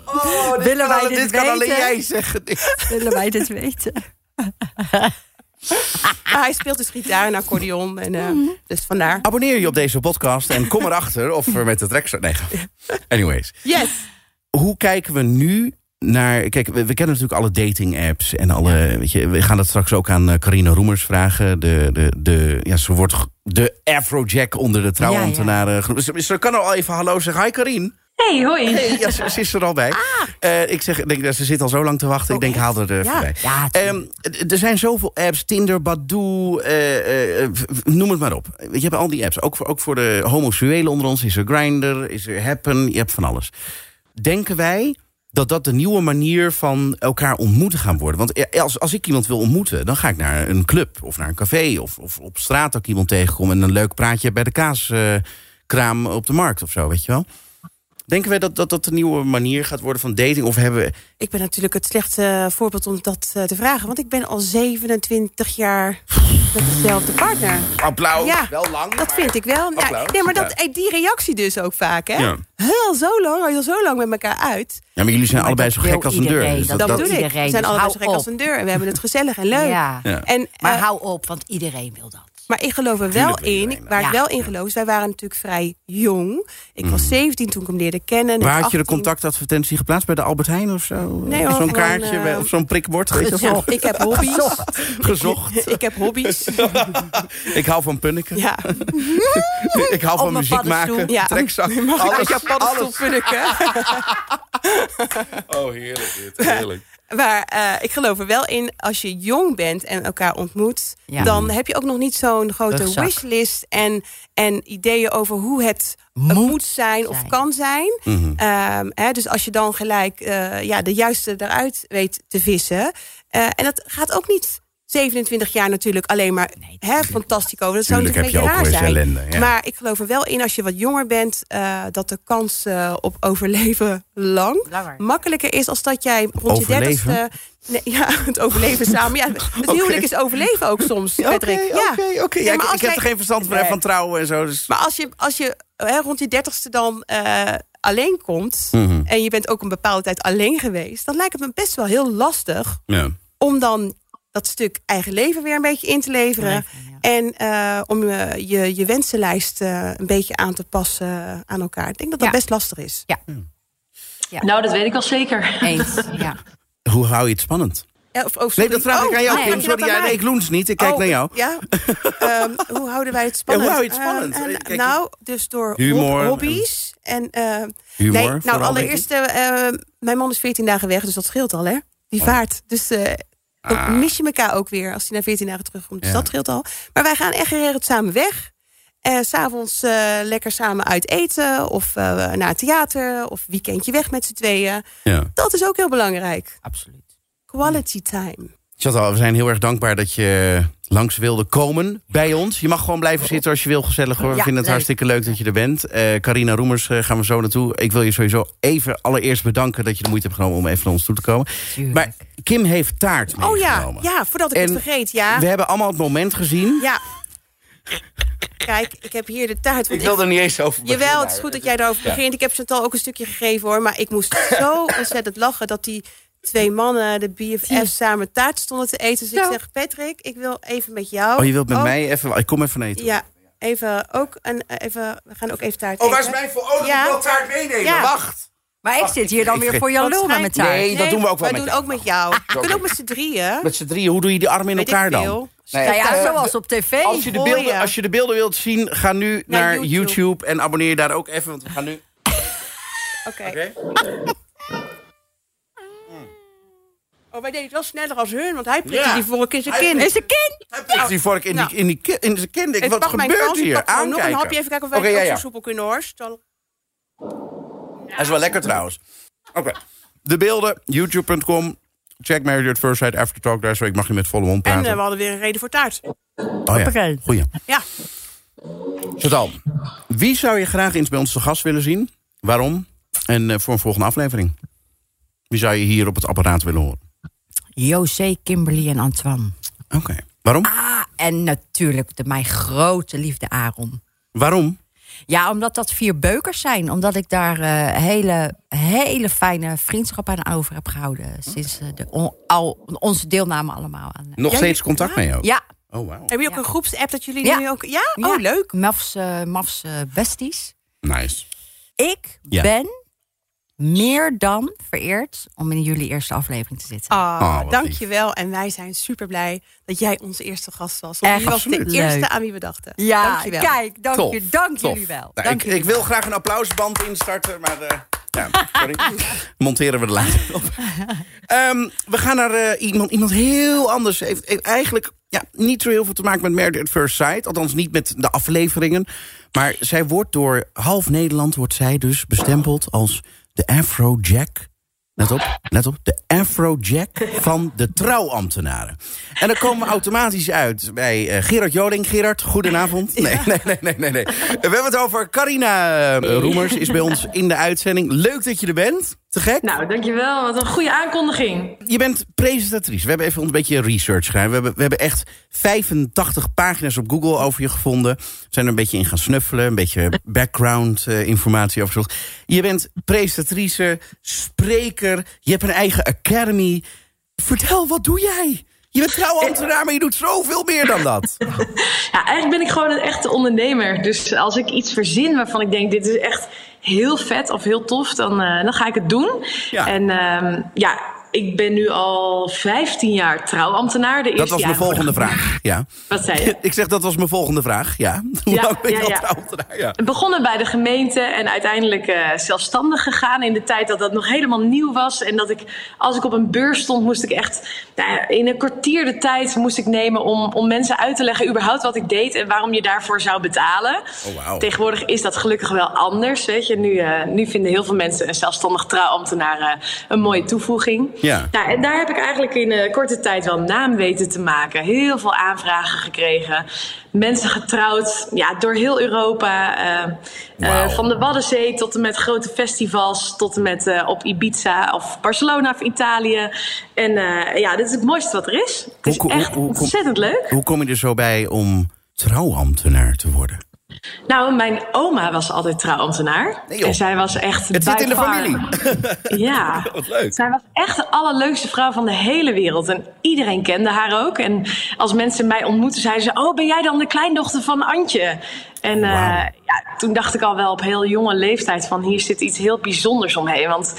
Oh, Willen wij kan, dit dit kan alleen weten? jij zeggen. Willen wij dit weten? Maar hij speelt dus gitaar en accordeon. En, eh, Mhm. dus vandaar. Abonneer je op deze podcast en kom erachter of we met de trek... Nee, anyways. Yes! Hoe kijken we nu naar... Kijk, we, we kennen natuurlijk alle dating apps en alle... Weet je, we gaan dat straks ook aan eh, Carina Roemers vragen. De, de, de, ja, ze wordt de Afrojack onder de trouwambtenaren. genoemd. Ze, ze kan al even hallo zeggen. Hi Karine. Hey, hoi. Hey, ja, ze, ze is er al bij. Eh, ik zeg, denk, ze zit al zo lang te wachten. ik denk, haal er uh, Ja. voorbij. Ja, Ehm, er zijn zoveel apps, Tinder, Badoo, eh, eh, noem het maar op. Weet Je je hebt al die apps. Ook voor, ook voor de homoseksuelen onder ons is er Grindr, is er Happen, je hebt van alles. Denken wij dat dat de nieuwe manier van elkaar ontmoeten gaan worden? Want eh, als, als ik iemand wil ontmoeten, dan ga ik naar een club of naar een café... of, of op straat ook iemand tegenkom en een leuk praatje bij de kaaskraam op de markt of zo, weet je wel? Denken wij dat, dat dat de nieuwe manier gaat worden van dating? Of hebben we... Ik ben natuurlijk het slechtste voorbeeld om dat eh, te vragen. Want ik ben al 27 jaar met dezelfde partner. Applaus, Ja, wel lang. Dat maar- vind ik wel. Ja, Applaus. nee, maar dat, eh, die reactie dus ook vaak, hè? Ja. Heel zo lang, al zo lang met elkaar uit. Ja, maar jullie zijn Maar allebei zo gek als een deur. Dus dat Dat, bedoel ik. iedereen, We zijn dus allebei zo gek als een deur. En we hebben het gezellig en leuk. Ja. Ja. En, Maar eh, hou op, want iedereen wil dat. Maar ik geloof er wel in. iedereen Waar ik wel in geloof is, wij waren natuurlijk vrij jong. Ik was 17 toen ik hem leerde kennen. en. Waar ik had je de 18. contactadvertentie geplaatst? Bij de Albert Heijn of zo? Nee, hoor, Zo'n kaartje eh, bij- of zo'n prikbord? Weet je Ja, wel? ik heb hobby's. Gezocht. ik heb hobby's. Ik hou van punniken. Ja, Ik hou van muziek maken. ja. Trekzak. Mag ik Alles. punniken? Oh, heerlijk dit. Heerlijk. Maar eh, ik geloof er wel in, als je jong bent en elkaar ontmoet... Ja. dan heb je ook nog niet zo'n grote Rugzak. wishlist... En, en ideeën over hoe het moet, Moet zijn of kan zijn. Mhm. Ehm, hè, dus als je dan gelijk eh, ja, de juiste eruit weet te vissen... eh, en dat gaat ook niet 27 jaar natuurlijk alleen maar Nee, hè, fantastico. Dat zou Tuurlijk natuurlijk een je beetje raar zijn. ellende, ja. Maar ik geloof er wel in, als je wat jonger bent... eh, dat de kans eh, op overleven lang Langer. makkelijker is als dat jij rond je dertigste... Nee, ja, het overleven samen. Ja, het huwelijk is overleven ook soms, Oké, Patrick. ja. oké, oké. Ja, ik- ik heb er geen verstand van, Nee. van trouwen en zo. Dus... Maar als je, als je hè, rond je dertigste dan eh, alleen komt... Mhm. en je bent ook een bepaalde tijd alleen geweest... dan lijkt het me best wel heel lastig Ja. om dan dat stuk eigen leven weer een beetje in te leveren. Ja. En eh, om eh, je, je wensenlijst eh, een beetje aan te passen aan elkaar. Ik denk dat dat Ja. best lastig is. Nou, dat weet ik al zeker. Eens, ja. Hoe hou je het spannend? Ja, of- oh, Nee, sorry. dat vraag ik Oh, aan jou, nee, Kim. dat Sorry, ja, nee, ik loens niet. Ik kijk Oh, naar jou. Ja? Ehm, hoe houden wij het spannend? Ja, hoe hou je het spannend? Ehm, en, Kijk, nou, dus door humor hobby's. En, eh, Humor, nee, nou, allereerst, mijn man is 14 dagen weg, dus dat scheelt al, hè? Die vaart. Dus eh, Ah. mis je elkaar ook weer als hij na 14 dagen terugkomt. Dus Ja. dat scheelt al. Maar wij gaan echt geregeld samen weg. S S'avonds eh lekker samen uit eten. Of eh, naar het theater. Of weekendje weg met z'n tweeën. Ja. Dat is ook heel belangrijk. Absoluut. Quality time. Chantal, we zijn heel erg dankbaar dat je langs wilde komen bij ons. Je mag gewoon blijven zitten als je wil, gezellig hoor. We Ja, vinden het leuk. hartstikke leuk dat je er bent. Eh Carina Roemers eh, gaan we zo naartoe. Ik wil je sowieso even allereerst bedanken dat je de moeite hebt genomen om even naar ons toe te komen. Tuurlijk. Maar Kim heeft taart Oh ja, meegenomen. ja, voordat ik En het vergeet. Ja. We hebben allemaal het moment gezien. Ja. Kijk, ik heb hier de taart. Ik wil er niet eens over beginnen. Jawel, het is goed dat jij daarover Ja. begint. Ik heb Chantal ook een stukje gegeven hoor. Maar ik moest zo ontzettend lachen dat die twee mannen, de BFF, samen taart stonden te eten. Dus ik zeg, Patrick, ik wil even met jou. Oh, je wilt met ook- mij even... Ik kom even eten. Ja, even ook. En even, we gaan ook even taart Oh, waar is eten. mijn voor? Oh, Ja. ik wil taart meenemen. Ja. Wacht. Maar ik zit hier dan weer voor jouw lul met mijn taart. Nee, dat doen we ook wel wij met doen jou. ook met jou. We kunnen ook met z'n drieën. Met z'n drieën, hoe doe je die armen in elkaar dan? Nee, Nou ja, eh, zoals op tv. Als je, de beelden, als je de beelden wilt zien, ga nu naar, YouTube. YouTube. en abonneer je daar ook even, want we gaan nu... Oké. Oké? Oh, wij deden het wel sneller als hun, want hij prikte Ja. die vork in zijn Hij kin. prikt- In zijn kin! Hij prikt die vork in, Nou. die, in, die, ki- in zijn kin. Ik, Ik Wat pak mijn gebeurt kans, ik hier? pak gewoon nog een hapje. Even kijken of wij Oké, het ja, ook ja. zo soepel kunnen hoor. Stel- Hij is wel lekker trouwens. Oké. De beelden, youtube.com. Check Married at First Sight Aftertalk. Daar zo, ik mag niet met volle mond En praten. eh, we hadden weer een reden voor taart. oh ja, Hoppakee. goeie. Ja. Chantal, wie zou je graag eens bij ons te gast willen zien? Waarom? En eh, voor een volgende aflevering? Wie zou je hier op het apparaat willen horen? José, Kimberly en Antoine. Oké. Waarom? Ah, en natuurlijk de, mijn grote liefde Aaron. Waarom? Ja, omdat dat vier beukers zijn. Omdat ik daar eh, hele, hele fijne vriendschap aan over heb gehouden. Sinds eh, de, on- al, onze deelname allemaal aan. Nog Ja, steeds contact ja. mee ook? Ja, Oh, wauw. Heb je ook Ja. een groepsapp dat jullie Ja. nu ook... Ja? ja. Oh, leuk. Mafs, eh, Mafs eh, besties. Nice. Ik Ja. ben meer dan vereerd om in jullie eerste aflevering te zitten. Ah, Oh, dankjewel. En wij zijn super blij dat jij onze eerste gast was. Want Echt je was de eerste aan wie we dachten. Ja, dankjewel. kijk, dank, Tof, je, dank tof. jullie wel. Nou, dank ik, jullie ik wil graag een applausband instarten, maar eh, ja, sorry. monteren we er later op. Ehm, we gaan naar eh, iemand, iemand heel anders. Heeft, heeft eigenlijk ja, niet zo heel veel te maken met Married at First Sight. Althans niet met de afleveringen. Maar zij wordt door half Nederland wordt zij dus bestempeld als de Afrojack. Let op, let op. De Afrojack van de trouwambtenaren. En dan komen we automatisch uit bij eh, Gerard Joling. Gerard, goedenavond. Nee, nee, nee, nee, nee, nee. We hebben het over Carina eh, Roemers. Is bij ons in de uitzending. Leuk dat je er bent. Te gek. Nou, dankjewel. Wat een goede aankondiging. Je bent presentatrice. We hebben even een beetje research gedaan. We hebben, we hebben echt 85 pagina's op Google over je gevonden. We zijn er een beetje in gaan snuffelen. Een beetje background eh, informatie over gezocht. Je bent presentatrice, spreker. Je hebt een eigen academy. Vertel, wat doe jij? Je bent trouwambtenaar, maar je doet zoveel meer dan dat. Ja, eigenlijk ben ik gewoon een echte ondernemer. Dus als ik iets verzin waarvan ik denk, dit is echt heel vet of heel tof, dan, eh, dan ga ik het doen. Ja. En ehm, ja, ik ben nu al 15 jaar trouwambtenaar. De Dat eerste was mijn volgende vraag. Ja. Wat zei je? Ik zeg, dat was mijn volgende vraag. Ja. Hoe Ja, lang ben je ja, al ja. trouwambtenaar? Ja. Begonnen bij de gemeente en uiteindelijk eh, zelfstandig gegaan in de tijd dat dat nog helemaal nieuw was. En dat ik, als ik op een beurs stond, moest ik echt nou in een kwartier de tijd moest ik nemen om, om mensen uit te leggen überhaupt wat ik deed en waarom je daarvoor zou betalen. Oh, wauw. Tegenwoordig is dat gelukkig wel anders. Weet je. Nu, eh, nu vinden heel veel mensen een zelfstandig trouwambtenaar eh, een mooie toevoeging. Ja. Nou, en daar heb ik eigenlijk in eh, korte tijd wel naam weten te maken. Heel veel aanvragen gekregen. Mensen getrouwd, ja, door heel Europa. eh, eh, van de Waddenzee tot en met grote festivals. Tot en met op Ibiza of Barcelona of Italië. En ja, dit is het mooiste wat er is. Het is Hoe- echt hoe- hoe- ontzettend leuk. Hoe kom je er zo bij om trouwambtenaar te worden? Nou, mijn oma was altijd trouwambtenaar. Nee, en zij was echt. Het zit in de far- familie. Ja. Wat leuk. Zij was echt de allerleukste vrouw van de hele wereld. En iedereen kende haar ook. En als mensen mij ontmoetten, zeiden ze: Oh, ben jij dan de kleindochter van Antje? En eh, ja, toen dacht ik al wel op heel jonge leeftijd: van hier zit iets heel bijzonders omheen. Want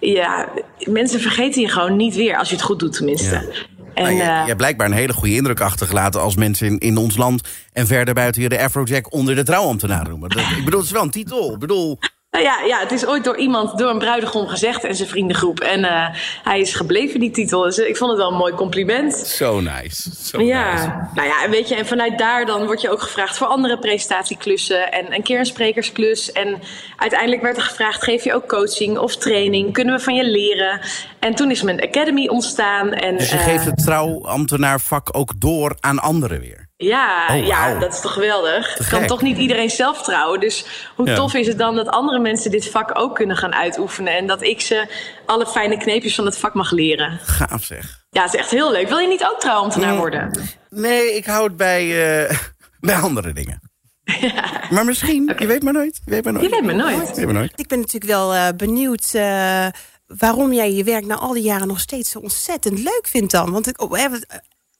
ja, mensen vergeten je gewoon niet weer als je het goed doet, tenminste. Ja. En, Nou, je, eh, je hebt blijkbaar een hele goede indruk achtergelaten... als mensen in, in ons land en verder buiten je de Afrojack onder de trouwambtenaar noemen. Dat, ik bedoel, het is wel een titel. Ik bedoel, Nou ja, ja, het is ooit door iemand, door een bruidegom gezegd en zijn vriendengroep. En eh, hij is gebleven, die titel. Dus ik vond het wel een mooi compliment. zo nice. Zo nice. Ja, nou ja, en weet je, en vanuit daar dan word je ook gevraagd voor andere presentatieklussen en een keer een sprekersklus. En uiteindelijk werd er gevraagd: geef je ook coaching of training? Kunnen we van je leren? En toen is mijn academy ontstaan. En, Dus je eh, geeft het trouwambtenaarvak ook door aan anderen weer. Ja, Oh, ja, dat is toch geweldig. Te Het kan gek. toch niet iedereen zelf trouwen. Dus hoe Ja. tof is het dan dat andere mensen dit vak ook kunnen gaan uitoefenen. En dat ik ze alle fijne kneepjes van het vak mag leren. Gaaf zeg. Ja, het is echt heel leuk. Wil je niet ook trouwambtenaar Mm. worden? Nee, ik hou het bij, eh, bij andere dingen. Maar misschien, je weet maar nooit. Je weet maar nooit. Je weet maar nooit. Je weet maar nooit. Ik ben natuurlijk wel eh, benieuwd eh, waarom jij je werk na al die jaren nog steeds zo ontzettend leuk vindt dan. Want ik, oh,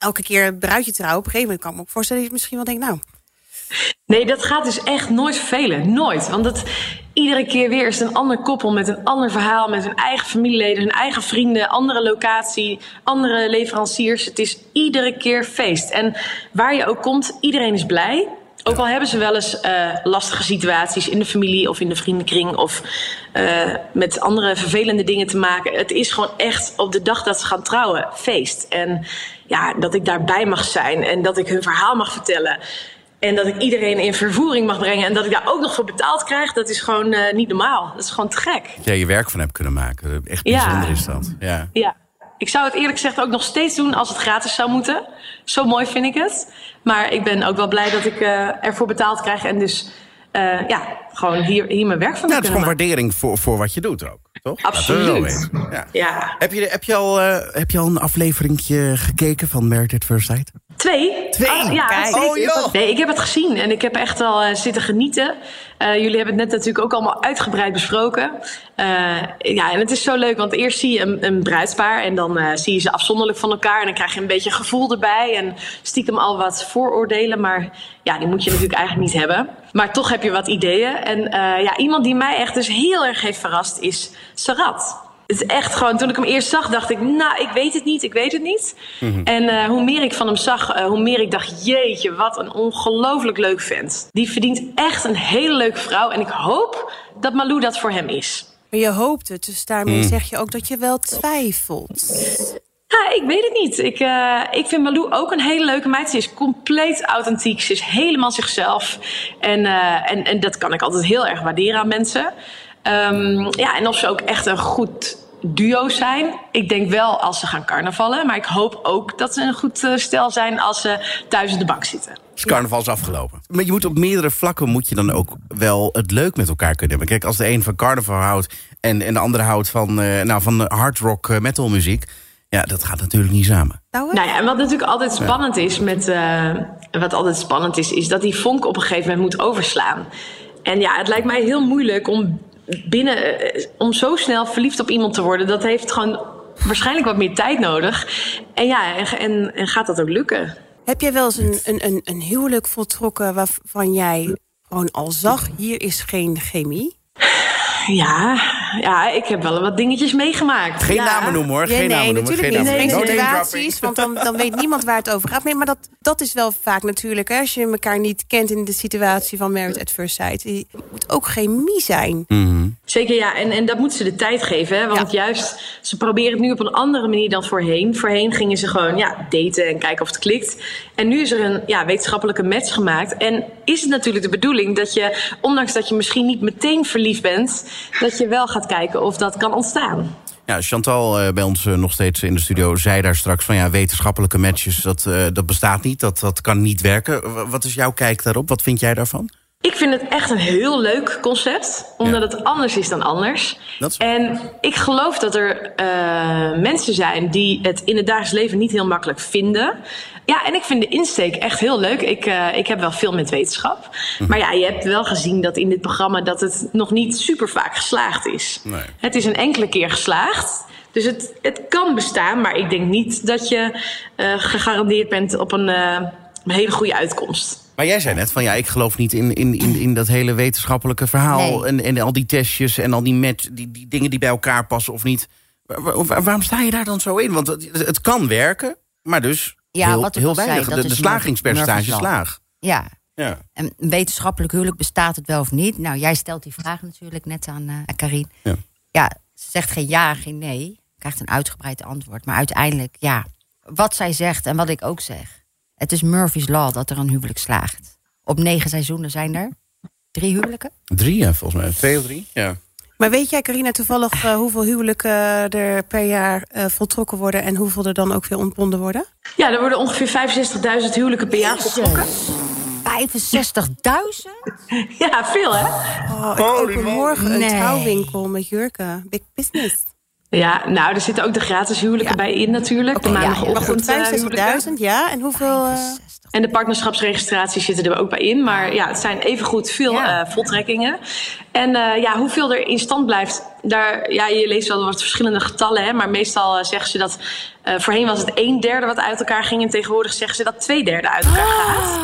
elke keer een bruidje trouwen, op een gegeven moment kan ik me ook voorstellen dat je misschien wel denkt, nou, Nee, dat gaat dus echt nooit vervelen. Nooit. Want het, iedere keer weer is het een ander koppel met een ander verhaal, met hun eigen familieleden, hun eigen vrienden, andere locatie, andere leveranciers. Het is iedere keer feest. En waar je ook komt, iedereen is blij. Ook al hebben ze wel eens eh, lastige situaties in de familie of in de vriendenkring of eh, met andere vervelende dingen te maken. Het is gewoon echt op de dag dat ze gaan trouwen feest. En ja, dat ik daarbij mag zijn en dat ik hun verhaal mag vertellen. En dat ik iedereen in vervoering mag brengen en dat ik daar ook nog voor betaald krijg, dat is gewoon eh, niet normaal. Dat is gewoon te gek. Dat jij je werk van hebt kunnen maken. Echt Ja. bijzonder is dat. Ja. Ja. Ik zou het eerlijk gezegd ook nog steeds doen als het gratis zou moeten. Zo mooi vind ik het. Maar ik ben ook wel blij dat ik eh, ervoor betaald krijg en dus eh, ja, gewoon hier, hier mijn werk van Nou, het is gewoon waardering voor, voor wat je doet ook. Toch? Absoluut. Ja. Ja. Heb, je, heb, je al, eh, heb je al een afleveringje gekeken van Married at First Sight? Twee? Twee? Ah, ja, Kijk. Oh, joh. Nee, ik heb het gezien en ik heb echt al eh, zitten genieten. Eh, jullie hebben het net natuurlijk ook allemaal uitgebreid besproken. Eh, ja, en het is zo leuk, want eerst zie je een, een bruidspaar... en dan zie je ze afzonderlijk van elkaar... en dan krijg je een beetje gevoel erbij... en stiekem al wat vooroordelen, maar ja, die moet je natuurlijk eigenlijk niet hebben. Maar toch heb je wat ideeën. En ja, iemand die mij echt dus heel erg heeft verrast is Sarat. Het is echt gewoon, toen ik hem eerst zag, dacht ik, nou, ik weet het niet, ik weet het niet. En eh, hoe meer ik van hem zag, eh, hoe meer ik dacht, jeetje, wat een ongelooflijk leuk vent. Die verdient echt een hele leuke vrouw. En ik hoop dat Malou dat voor hem is. Maar je hoopt het, dus daarmee zeg je ook dat je wel twijfelt. Ja, ik weet het niet. Ik, eh, ik vind Malou ook een hele leuke meid. Ze is compleet authentiek. Ze is helemaal zichzelf. En, eh, en, en dat kan ik altijd heel erg waarderen aan mensen. Ehm, ja, en of ze ook echt een goed duo zijn. Ik denk wel als ze gaan carnavallen. Maar ik hoop ook dat ze een goed eh, stel zijn als ze thuis in de bank zitten. Dus carnaval is afgelopen. Maar je moet op meerdere vlakken moet je dan ook wel het leuk met elkaar kunnen hebben. Kijk, als de een van carnaval houdt en, en de andere houdt van, eh nou, van hard rock eh, metal muziek. Ja, dat gaat natuurlijk niet samen. Nou? Nou ja, en wat natuurlijk altijd spannend is met. eh, wat altijd spannend is, is dat die vonk op een gegeven moment moet overslaan. En ja, het lijkt mij heel moeilijk om binnen. eh, om zo snel verliefd op iemand te worden. Dat heeft gewoon waarschijnlijk wat meer tijd nodig. En ja, en, en, en gaat dat ook lukken? Heb jij wel eens een, een, een, een huwelijk voltrokken waarvan jij gewoon al zag, hier is geen chemie? Ja, ja, ik heb wel wat dingetjes meegemaakt. Geen ja. namen noemen hoor. Ja, Geen nee, namen noemen. natuurlijk Geen niet. namen situaties, want dan, dan weet niemand waar het over gaat. Nee, maar dat, dat is wel vaak natuurlijk. Hè, als je elkaar niet kent in de situatie van Married at First Sight. Je moet ook chemie zijn. Mhm. Zeker ja, en, en dat moeten ze de tijd geven. Hè? Want juist, ze proberen het nu op een andere manier dan voorheen. Voorheen gingen ze gewoon ja, daten en kijken of het klikt. En nu is er een ja, wetenschappelijke match gemaakt. En is het natuurlijk de bedoeling dat je, ondanks dat je misschien niet meteen verliefd bent... dat je wel gaat kijken of dat kan ontstaan. Ja, Chantal eh, bij ons eh, nog steeds in de studio zei daar straks van ja, wetenschappelijke matches, dat, eh, dat bestaat niet, dat, dat kan niet werken. Wat is jouw kijk daarop? Wat vind jij daarvan? Ik vind het echt een heel leuk concept, omdat Ja. het anders is dan anders. Is- En ik geloof dat er mensen zijn die het in het dagelijks leven niet heel makkelijk vinden. Ja, en ik vind de insteek echt heel leuk. Ik, eh, ik heb wel veel met wetenschap. Mhm. Maar ja, je hebt wel gezien dat in dit programma dat het nog niet super vaak geslaagd is. Nee. Het is een enkele keer geslaagd. Dus het, het kan bestaan, maar ik denk niet dat je eh, gegarandeerd bent op een, eh, een hele goede uitkomst. Maar jij zei net van ja, ik geloof niet in, in, in, in dat hele wetenschappelijke verhaal Nee. en, en al die testjes en al die, match, die, die dingen die bij elkaar passen of niet. Waar- waar- waarom sta je daar dan zo in? Want het, het kan werken, maar dus Ja, heel, wat heel zei, weinig. dat de, de is slagingspercentage Law. slaag. Ja, Ja. een wetenschappelijk huwelijk bestaat het wel of niet? Nou, jij stelt die vraag natuurlijk net aan eh Karin. Ja. ja, ze zegt geen ja, geen nee. Krijgt een uitgebreid antwoord. Maar uiteindelijk, ja, wat zij zegt en wat ik ook zeg. Het is Murphy's Law dat er een huwelijk slaagt. Op negen seizoenen zijn er drie huwelijken. Drie, ja, volgens mij. Twee of drie? Ja. Maar weet jij, Carina, toevallig eh, hoeveel huwelijken er per jaar eh, voltrokken worden... en hoeveel er dan ook weer ontbonden worden? Ja, er worden ongeveer 65.000 huwelijken per jaar voltrokken. 65.000? Ja, veel hè? Oh, ik open morgen een Nee. trouwwinkel met jurken. Big business. Ja, nou, er zitten ook de gratis huwelijken bij in natuurlijk. de ja, ja. Goed, maandagochtend eh, huwelijken. 65.000, ja. En hoeveel... eh, 65. En de partnerschapsregistraties zitten er ook bij in. Maar ja, het zijn evengoed veel Ja. eh, voltrekkingen. En ja, hoeveel er in stand blijft, daar, ja, je leest wel wat verschillende getallen. Hè, maar meestal zeggen ze dat, voorheen was het een derde wat uit elkaar ging. En tegenwoordig zeggen ze dat twee derde uit elkaar gaat.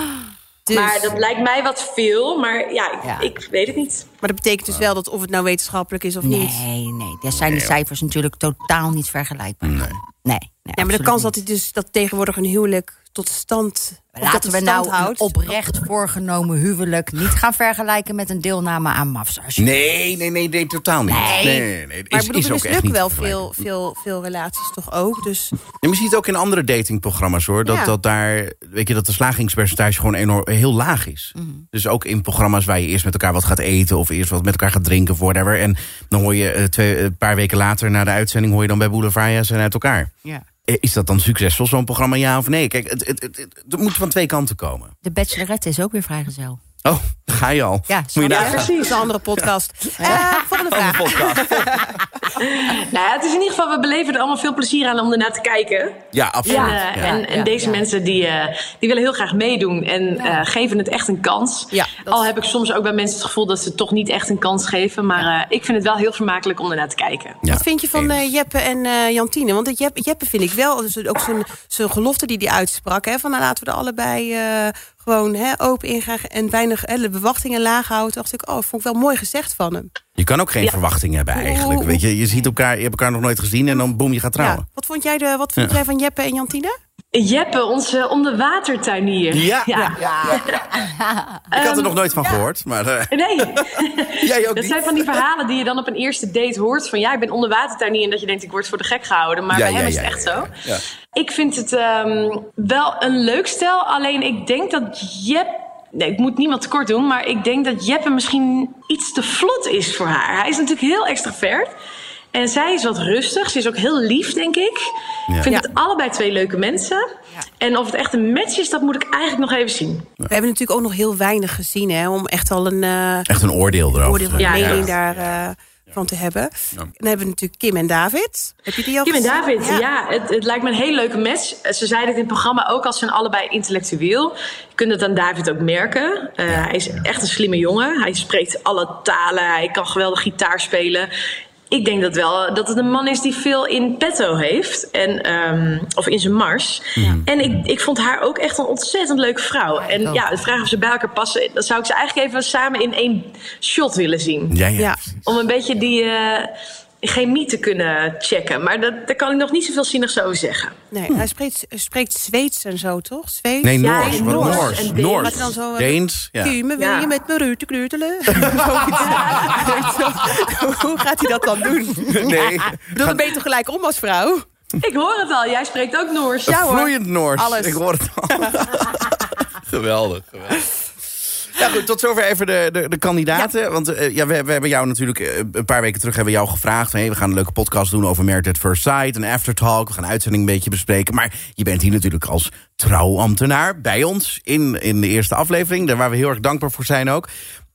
Dus, Maar dat lijkt mij wat veel. Maar ja, ik, Ja. ik weet het niet. maar dat betekent dus wel dat of het nou wetenschappelijk is of niet. Nee, nee. Daar zijn de cijfers natuurlijk totaal niet vergelijkbaar. Nee. Nee, Ja, maar de kans niet. dat, hij dus, dat tegenwoordig een huwelijk tot stand... Laten we nou een houdt. oprecht voorgenomen huwelijk niet gaan vergelijken met een deelname aan MAFS. alsjeblieft. Nee, nee, nee, nee, totaal niet. Nee. nee, nee, nee. Maar Is, ik bedoel, is er ook echt wel veel, veel, veel relaties toch ook. Dus Ja, maar je ziet het ook in andere datingprogramma's hoor. Dat, Ja. dat daar, weet je, dat de slagingspercentage gewoon enorm heel laag is. Mhm. Dus ook in programma's waar je eerst met elkaar wat gaat eten of eerst wat met elkaar gaat drinken of whatever. En dan hoor je eh, twee, een paar weken later na de uitzending hoor je dan bij Boulevard zijn uit elkaar. Ja. Eh, Is dat dan succesvol, zo'n programma, ja of nee? Kijk, het, het, moet van twee kanten komen. De Bachelorette is ook weer vrijgezel. Oh, ga je al. Ja, moet je dat is een andere podcast. Eh, volgende vraag. Nou ja, het is in ieder geval, we beleven er allemaal veel plezier aan om ernaar te kijken. Ja, absoluut. En, Ja. eh, en, en ja, deze ja. mensen die, eh, die willen heel graag meedoen en eh, geven het echt een kans. Ja, Al is- heb ik soms ook bij mensen het gevoel dat ze het toch niet echt een kans geven. Maar eh, ik vind het wel heel vermakelijk om ernaar te kijken. Ja. Wat vind je van eh, Jeppe en eh, Jantine? Want Jeppe, Jeppe vind ik wel, dus ook zijn, zijn gelofte die hij uitsprak... Hè, van nou, laten we er allebei eh, gewoon hè, open ingaan... en weinig hè, de verwachtingen laag houden. dacht ik, oh, vond ik wel mooi gezegd van hem. Je kan ook geen Ja. verwachting hebben eigenlijk. Weet je, je ziet elkaar, je hebt elkaar nog nooit gezien en dan boem, je gaat trouwen. Ja. Wat vond jij, de, wat vond Ja. jij van Jeppe en Jantine? Jeppe, onze onderwatertuinier. Ja. ja. Ik had er nog nooit van gehoord, maar eh, Nee, jij ook dat niet. zijn van die verhalen die je dan op een eerste date hoort. Van ja, ik ben onderwatertuinier en dat je denkt ik word voor de gek gehouden. Maar Ja, bij ja, hem is ja, het echt ja, zo. Ja. Ja. Ik vind het ehm, wel een leuk stel. Alleen ik denk dat Jep... Nee, ik moet niemand tekort doen. Maar ik denk dat Jeppe misschien iets te vlot is voor haar. Hij is natuurlijk heel extravert. En zij is wat rustig. Ze is ook heel lief, denk ik. Ja. Ik vind Ja. het allebei twee leuke mensen. En of het echt een match is, dat moet ik eigenlijk nog even zien. We hebben natuurlijk ook nog heel weinig gezien... Hè, om echt al een eh, Echt een oordeel erover. oordeel van Ja, mening ja. daar eh, van te hebben. Dan hebben we natuurlijk Kim en David. Heb je die al Kim en? David, ja, het, het lijkt me een hele leuke match. Eh, Ze zeiden het in het programma ook, als ze zijn allebei intellectueel. Je kunt het aan David ook merken. Eh, Hij is echt een slimme jongen. Hij spreekt alle talen, hij kan geweldig gitaar spelen. Ik denk dat wel dat het een man is die veel in petto heeft. En, ehm, of in zijn mars. En ik, ik vond haar ook echt een ontzettend leuke vrouw. En ook. ja, de vraag of ze bij elkaar passen... dan zou ik ze eigenlijk even samen in één shot willen zien. Ja, ja. Om een beetje die eh, chemie te kunnen checken. Maar dat, daar kan ik nog niet zoveel zinnigs over zeggen. Nee, hij spreekt, spreekt Zweeds en zo, toch? Zweeds? Nee, Ja, Noors. wat Noors Noors. en. Noors. Dan zo, eh, Deens. Ja. Kume, wil Ja. je met me rute kneutelen? Hoe gaat hij dat dan doen? Nee. Bedoel, dan ben je toch gelijk om als vrouw? Ik hoor het al, jij spreekt ook Noors. Ja, hoor. Vloeiend Noors. Alles. Ik hoor het al. geweldig, geweldig. Ja, goed, tot zover even de, de, de kandidaten. Want eh, ja, we, we hebben jou natuurlijk eh, een paar weken terug hebben we jou gevraagd. Van, hey, we gaan een leuke podcast doen over Married at First Sight. Een aftertalk. We gaan de uitzending een beetje bespreken. Maar je bent hier natuurlijk als trouwambtenaar bij ons in, in de eerste aflevering. Daar waar we heel erg dankbaar voor zijn ook.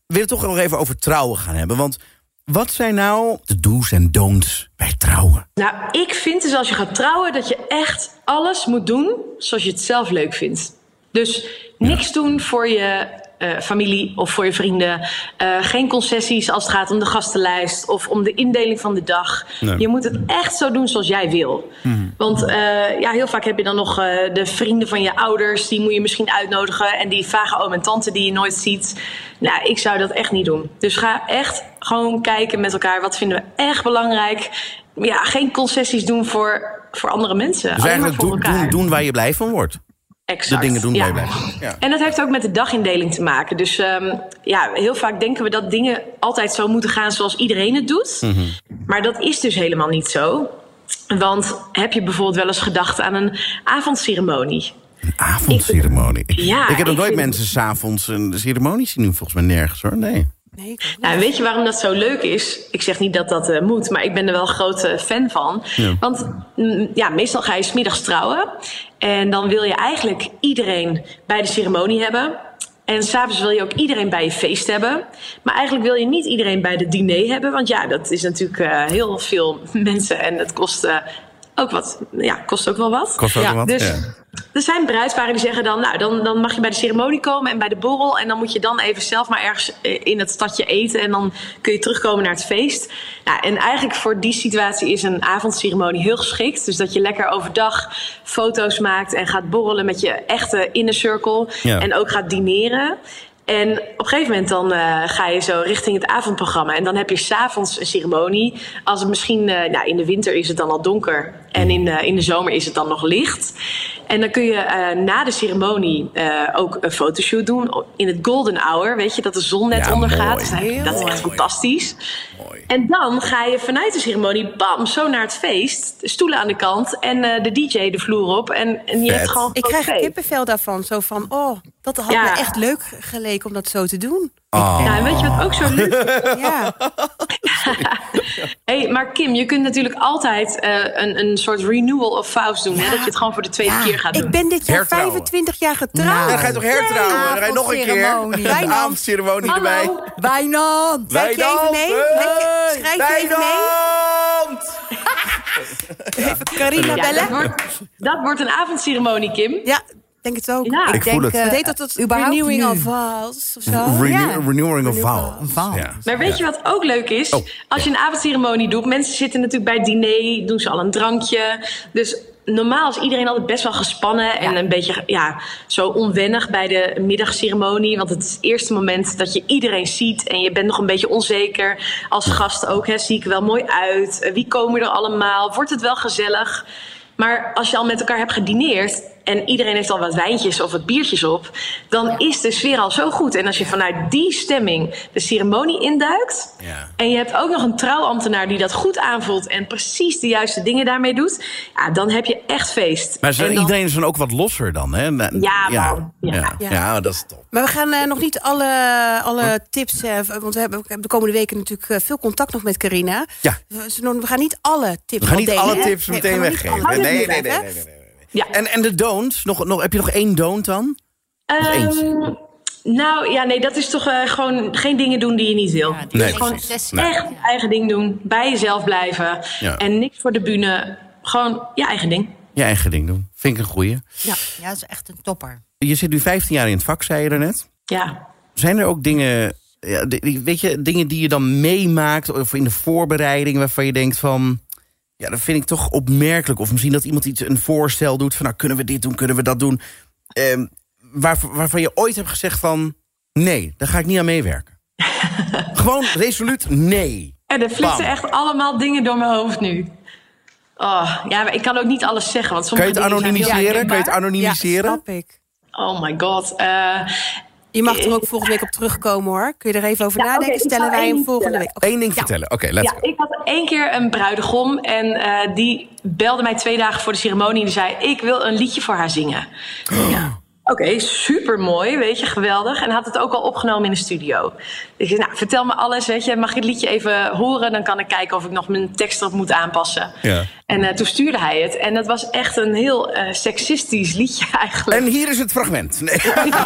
We willen toch nog even over trouwen gaan hebben. Want wat zijn nou de do's en don'ts bij trouwen? Nou, ik vind dus als je gaat trouwen dat je echt alles moet doen zoals je het zelf leuk vindt. Dus niks doen voor je eh, familie of voor je vrienden. Eh, geen concessies als het gaat om de gastenlijst of om de indeling van de dag. Nee. Je moet het echt zo doen zoals jij wil. Want eh, ja, heel vaak heb je dan nog de vrienden van je ouders. Die moet je misschien uitnodigen. En die vage oom en tante die je nooit ziet. Nou, ik zou dat echt niet doen. Dus ga echt gewoon kijken met elkaar. Wat vinden we echt belangrijk? Ja, geen concessies doen voor, voor andere mensen. Dus eigenlijk voor doen, elkaar. doen, doen waar je blij van wordt. Exact, De dingen doen waar je van wordt. Ja. En dat heeft ook met de dagindeling te maken. Dus ehm, ja, heel vaak denken we dat dingen altijd zo moeten gaan zoals iedereen het doet. Mhm. Maar dat is dus helemaal niet zo. Want heb je bijvoorbeeld wel eens gedacht aan een avondceremonie? Een avondceremonie. Ja, ik heb nog ik nooit vind- mensen s'avonds een ceremonie zien doen. Volgens mij nergens hoor. Nee. Nee. Nou, weet je waarom dat zo leuk is? Ik zeg niet dat dat eh, moet, maar ik ben er wel een grote fan van. Ja. Want mm, ja, meestal ga je 's middags trouwen. En dan wil je eigenlijk iedereen bij de ceremonie hebben. En s'avonds wil je ook iedereen bij je feest hebben. Maar eigenlijk wil je niet iedereen bij de diner hebben. Want ja, dat is natuurlijk eh, heel veel mensen. En het kost eh, ook wat. Ja, kost ook wel wat. Kost ook Ja, wel wat. Dus Ja. er zijn bruidsparen die zeggen dan, nou, dan, dan mag je bij de ceremonie komen en bij de borrel. En dan moet je dan even zelf maar ergens eh, in het stadje eten. En dan kun je terugkomen naar het feest. Nou, en eigenlijk voor die situatie is een avondceremonie heel geschikt. Dus dat je lekker overdag foto's maakt en gaat borrelen met je echte inner circle. Ja. En ook gaat dineren. En op een gegeven moment dan eh, ga je zo richting het avondprogramma. En dan heb je s'avonds een ceremonie. Als het misschien, eh, nou, in de winter is het dan al donker. En in, eh, in de zomer is het dan nog licht. En dan kun je eh, na de ceremonie eh, ook een fotoshoot doen. In het golden hour, weet je, dat de zon net Ja, ondergaat. mooi. Dat- Heel dat is echt fantastisch. Mooi. En dan ga je vanuit de ceremonie, bam, zo naar het feest. Stoelen aan de kant en eh, de DJ de vloer op. En, en je Vet. hebt gewoon Ik krijg oké. kippenvel daarvan. Zo van, oh, dat had Ja. me echt leuk geleken om dat zo te doen. Oh. Nou, en weet je wat ook zo leuk is? Ja, Hey, maar Kim, je kunt natuurlijk altijd eh, een, een soort renewal of vows doen. Hè? Dat je het gewoon voor de tweede keer gaat doen. ik ben dit jaar Hertrouwen. 25 jaar getrouwd. Nou. Dan ga je toch hertrouwen? Dan ga je nog een keer. Een avondceremonie erbij. Wijnand! Schrijf je even mee? Wijnand, hey, schrijf je even mee? Even Carina Ja, dat, bellen. wordt, dat wordt een avondceremonie, Kim. Ja, denk het ook. Ja. Ik voel het. Wat heet dat? dat überhaupt renewing nu? of vows of zo? Renew- Ja. Renewing of vow. Een val. Ja. Maar weet je wat ook leuk is? Oh, Als je een avondceremonie doet, mensen zitten natuurlijk bij het diner, doen ze al een drankje. Dus normaal is iedereen altijd best wel gespannen en Ja. een beetje ja, zo onwennig bij de middagceremonie. Want het is het eerste moment dat je iedereen ziet en je bent nog een beetje onzeker. Als gast ook, hè, zie ik wel mooi uit? Wie komen er allemaal? Wordt het wel gezellig? Maar als je al met elkaar hebt gedineerd en iedereen heeft al wat wijntjes of wat biertjes op, dan is de sfeer al zo goed. En als je vanuit die stemming de ceremonie induikt Ja. en je hebt ook nog een trouwambtenaar die dat goed aanvoelt en precies de juiste dingen daarmee doet, ja, dan heb je echt feest. Maar dan- iedereen is dan ook wat losser dan, hè? Ja, ja. Ja. Ja. Dat is top. Maar we gaan eh, nog niet alle, alle tips... eh, want we hebben de komende weken natuurlijk eh, veel contact nog met Carina. Ja. We, gaan niet alle tips We gaan niet delen, alle tips Nee, meteen weggeven. Nee, nee, nee, nee. Ja. En, en de don'ts? Nog, nog, heb je nog één don't dan? Ehm, nou ja, nee, dat is toch eh, gewoon geen dingen doen die je niet wil. Ja, Nee, gewoon. Nee. echt je eigen ding doen, bij jezelf blijven Ja. en niks voor de bühne. Gewoon je eigen ding. Je eigen ding doen. Vind ik een goeie. Ja, ja, dat is echt een topper. Je zit nu 15 jaar in het vak, zei je daarnet. Ja. Zijn er ook dingen, ja, weet je, dingen die je dan meemaakt... of in de voorbereiding waarvan je denkt van... ja, dat vind ik toch opmerkelijk. Of misschien dat iemand iets een voorstel doet van... nou, kunnen we dit doen, kunnen we dat doen. Ehm, waar, waarvan je ooit hebt gezegd van... nee, daar ga ik niet aan meewerken. Gewoon resoluut nee. En er flitsen Bam. echt allemaal dingen door mijn hoofd nu. Oh, ja, maar ik kan ook niet alles zeggen. Want Kan je sommige het anonimiseren? Kan je het anonimiseren? Ja, snap ik. Oh my god. eh, Je mag er ook volgende week op terugkomen hoor. Kun je er even over Ja, nadenken? Stellen wij hem volgende week. Eén ding vertellen. Oké, let's ja, go. ik had één keer een bruidegom en eh, die belde mij twee dagen voor de ceremonie en die zei: Ik wil een liedje voor haar zingen. Ja. Oké, super mooi, weet je, geweldig. En had het ook al opgenomen in de studio. Ik zei, nou, vertel me alles, weet je. Mag ik het liedje even horen? Dan kan ik kijken of ik nog mijn tekst erop moet aanpassen. Ja. En eh, toen stuurde hij het. En dat was echt een heel eh, seksistisch liedje eigenlijk. En hier is het fragment. Nee.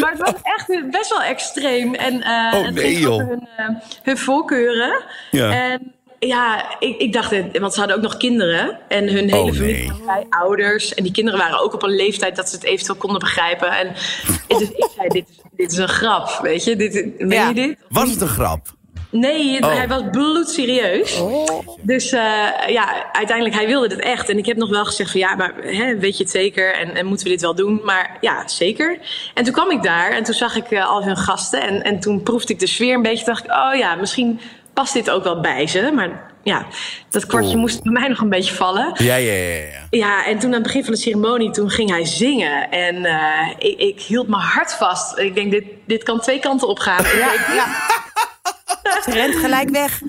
Maar het was echt best wel extreem. En eh Oh, het nee, ging over joh. hun, hun voorkeuren. Ja. En ja, ik, ik dacht, want ze hadden ook nog kinderen. En hun hele Oh, familie nee. was bij ouders. En die kinderen waren ook op een leeftijd dat ze het eventueel konden begrijpen. En dus ik zei, dit is, dit is een grap, weet je. Dit, meen Ja. je dit? Was het een grap? Nee, het- Oh. hij was bloedserieus. Dus eh, ja, uiteindelijk, hij wilde het echt. En ik heb nog wel gezegd van ja, maar hè, weet je het zeker? En, en moeten we dit wel doen? Maar ja, zeker. En toen kwam ik daar en toen zag ik eh, al hun gasten. En, en toen proefde ik de sfeer een beetje. dacht ik, oh ja, misschien past dit ook wel bij ze. Maar ja, dat kwartje Oeh. moest bij mij nog een beetje vallen. Ja, ja, ja. ja. Ja, en toen aan het begin van de ceremonie, toen ging hij zingen. En eh, ik, ik hield mijn hart vast. Ik denk, dit, dit kan twee kanten opgaan. Ik weet Ze rent gelijk weg.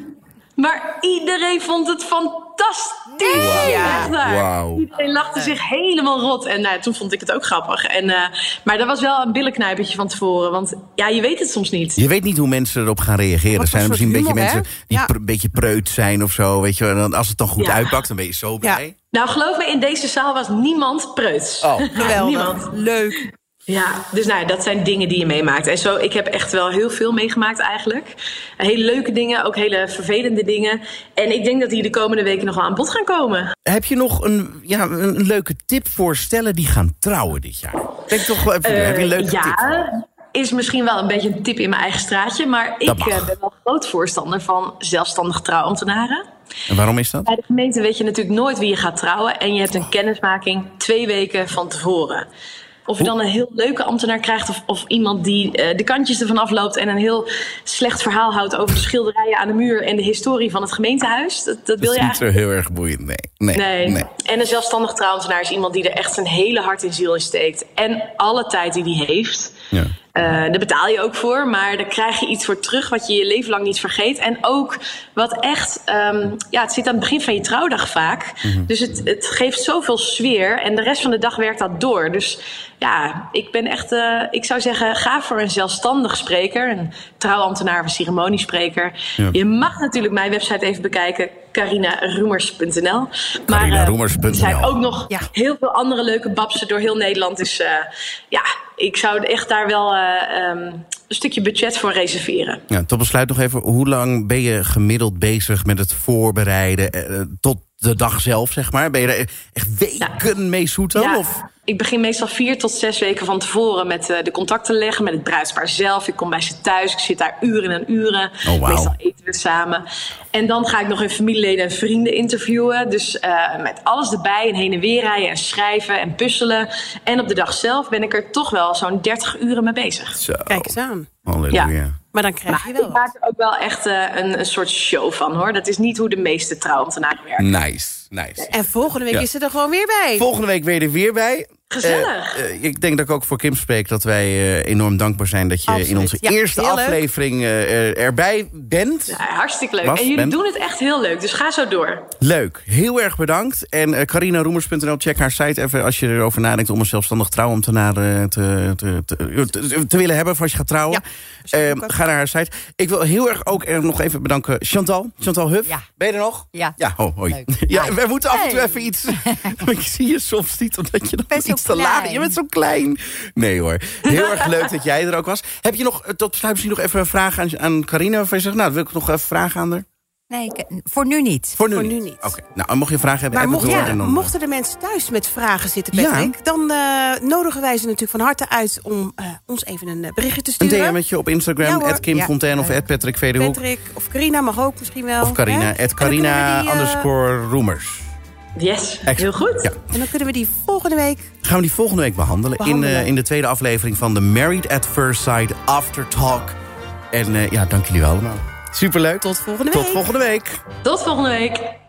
Maar iedereen vond het fantastisch. Ja. Echt waar. Wauw. Iedereen lachte zich helemaal rot. En nou, toen vond ik het ook grappig. En, eh, maar dat was wel een billenknijpertje van tevoren. Want ja, je weet het soms niet. Je weet niet hoe mensen erop gaan reageren. Wat Er zijn er misschien een beetje mensen die? Ja. een beetje preut zijn of zo. Weet je, en dan, als het dan goed Ja. uitpakt, dan ben je zo Ja. blij. Nou, geloof me, in deze zaal was niemand preuts. Oh. Geweldig. Niemand. Leuk. Ja, dus nou, dat zijn dingen die je meemaakt. En zo, ik heb echt wel heel veel meegemaakt eigenlijk. Hele leuke dingen, ook hele vervelende dingen. En ik denk dat die de komende weken nog wel aan bod gaan komen. Heb je nog een, ja, een leuke tip voor stellen die gaan trouwen dit jaar? Denk toch wel even, heb je een leuke Eh, ja, tip? is misschien wel een beetje een tip in mijn eigen straatje. Maar ik mag. eh, ben wel groot voorstander van zelfstandig trouwambtenaren. En waarom is dat? Bij de gemeente weet je natuurlijk nooit wie je gaat trouwen. En je hebt een kennismaking twee weken van tevoren. Of je dan een heel leuke ambtenaar krijgt of, of iemand die eh, de kantjes ervan afloopt en een heel slecht verhaal houdt over de schilderijen aan de muur en de historie van het gemeentehuis. Dat, dat wil je niet eigenlijk zo heel erg boeiend. Nee, nee, Nee. nee. En een zelfstandig trouwambtenaar is iemand die er echt zijn hele hart en ziel in steekt. En alle tijd die die heeft. Ja. Eh, daar betaal je ook voor, maar daar krijg je iets voor terug wat je je leven lang niet vergeet. En ook wat echt, ehm, ja, het zit aan het begin van je trouwdag vaak. Mhm. Dus het, het geeft zoveel sfeer en de rest van de dag werkt dat door. Dus ja, ik ben echt, eh, ik zou zeggen, ga voor een zelfstandig spreker, een trouwambtenaar of een ceremoniespreker. Ja. Je mag natuurlijk mijn website even bekijken, carinaroemers.nl. Maar Carinaroemers.nl. er zijn ook nog Ja. heel veel andere leuke babsen door heel Nederland. Dus eh, ja, ik zou echt daar wel eh, ehm, een stukje budget voor reserveren. Ja, tot besluit nog even, hoe lang ben je gemiddeld bezig met het voorbereiden eh, tot de dag zelf, zeg maar? Ben je er echt weken mee zoeten? Ja, Of? Ik begin meestal vier tot zes weken van tevoren met eh, de contacten leggen met het bruidspaar zelf. Ik kom bij ze thuis, ik zit daar uren en uren. Oh. Meestal eten we samen. En dan ga ik nog even familieleden en vrienden interviewen. Dus eh, met alles erbij en heen en weer rijden en schrijven en puzzelen. En op de dag zelf ben ik er toch wel zo'n 30 uren mee bezig. Zo. Kijk eens aan. Halleluja. Ja. Maar dan krijg je Maar wel ik maak er ook wel echt eh, een, een soort show van hoor. Dat is niet hoe de meeste trouwambtenaren werken. Nice, nice. En volgende week Ja. is ze er gewoon weer bij. Volgende week ben je er weer bij. Gezellig. Eh, eh, ik denk dat ik ook voor Kim spreek dat wij eh, enorm dankbaar zijn... dat je Absoluut. in onze Ja, eerste aflevering erbij bent. Ja, hartstikke leuk. Was, en jullie bent? doen het echt heel leuk. Dus ga zo door. Leuk, heel erg bedankt. En carinaroemers.nl, check haar site even als je erover nadenkt... om een zelfstandig trouwambtenaar eh, te, te, te, te, te willen hebben... voor als je gaat trouwen. Ja, ga naar haar site. Ik wil heel erg ook er nog even bedanken Chantal. Chantal Huff, Ja. ben je er nog? Ja. Ja, oh, hoi. Leuk. Ja, we moeten af en toe even iets... ik zie je soms niet, omdat je iets te. Je bent zo klein. Nee hoor, heel erg leuk dat jij er ook was. Heb je nog, eh, tot misschien nog even een vraag aan, aan Carina... waarvan je zegt, nou, wil ik nog even vragen aan haar? Nee, ik- voor nu niet. Voor nu, Voor niet. nu niet. Oké, nou, mocht je een vraag hebben, Maar mocht, ja, en dan, eh, mochten de mensen thuis met vragen zitten, Ja. Patrick... dan eh, nodigen wij ze natuurlijk van harte uit om eh, ons even een berichtje te Een sturen. DM'tje op Instagram, Ja, Kim Ja. Fontaine of at Patrick Vederhoek. Patrick of Carina mag ook misschien wel. Of Carina, at Carina die, eh, underscore roemers. Yes, Excellent. heel goed. Ja. En dan kunnen we die volgende week... Gaan we die volgende week behandelen, Behandelen. In, eh, in de tweede aflevering van de Married at First Sight After Talk. En eh, ja, dank jullie wel allemaal. Superleuk. Tot volgende week. Tot volgende week. Tot volgende week.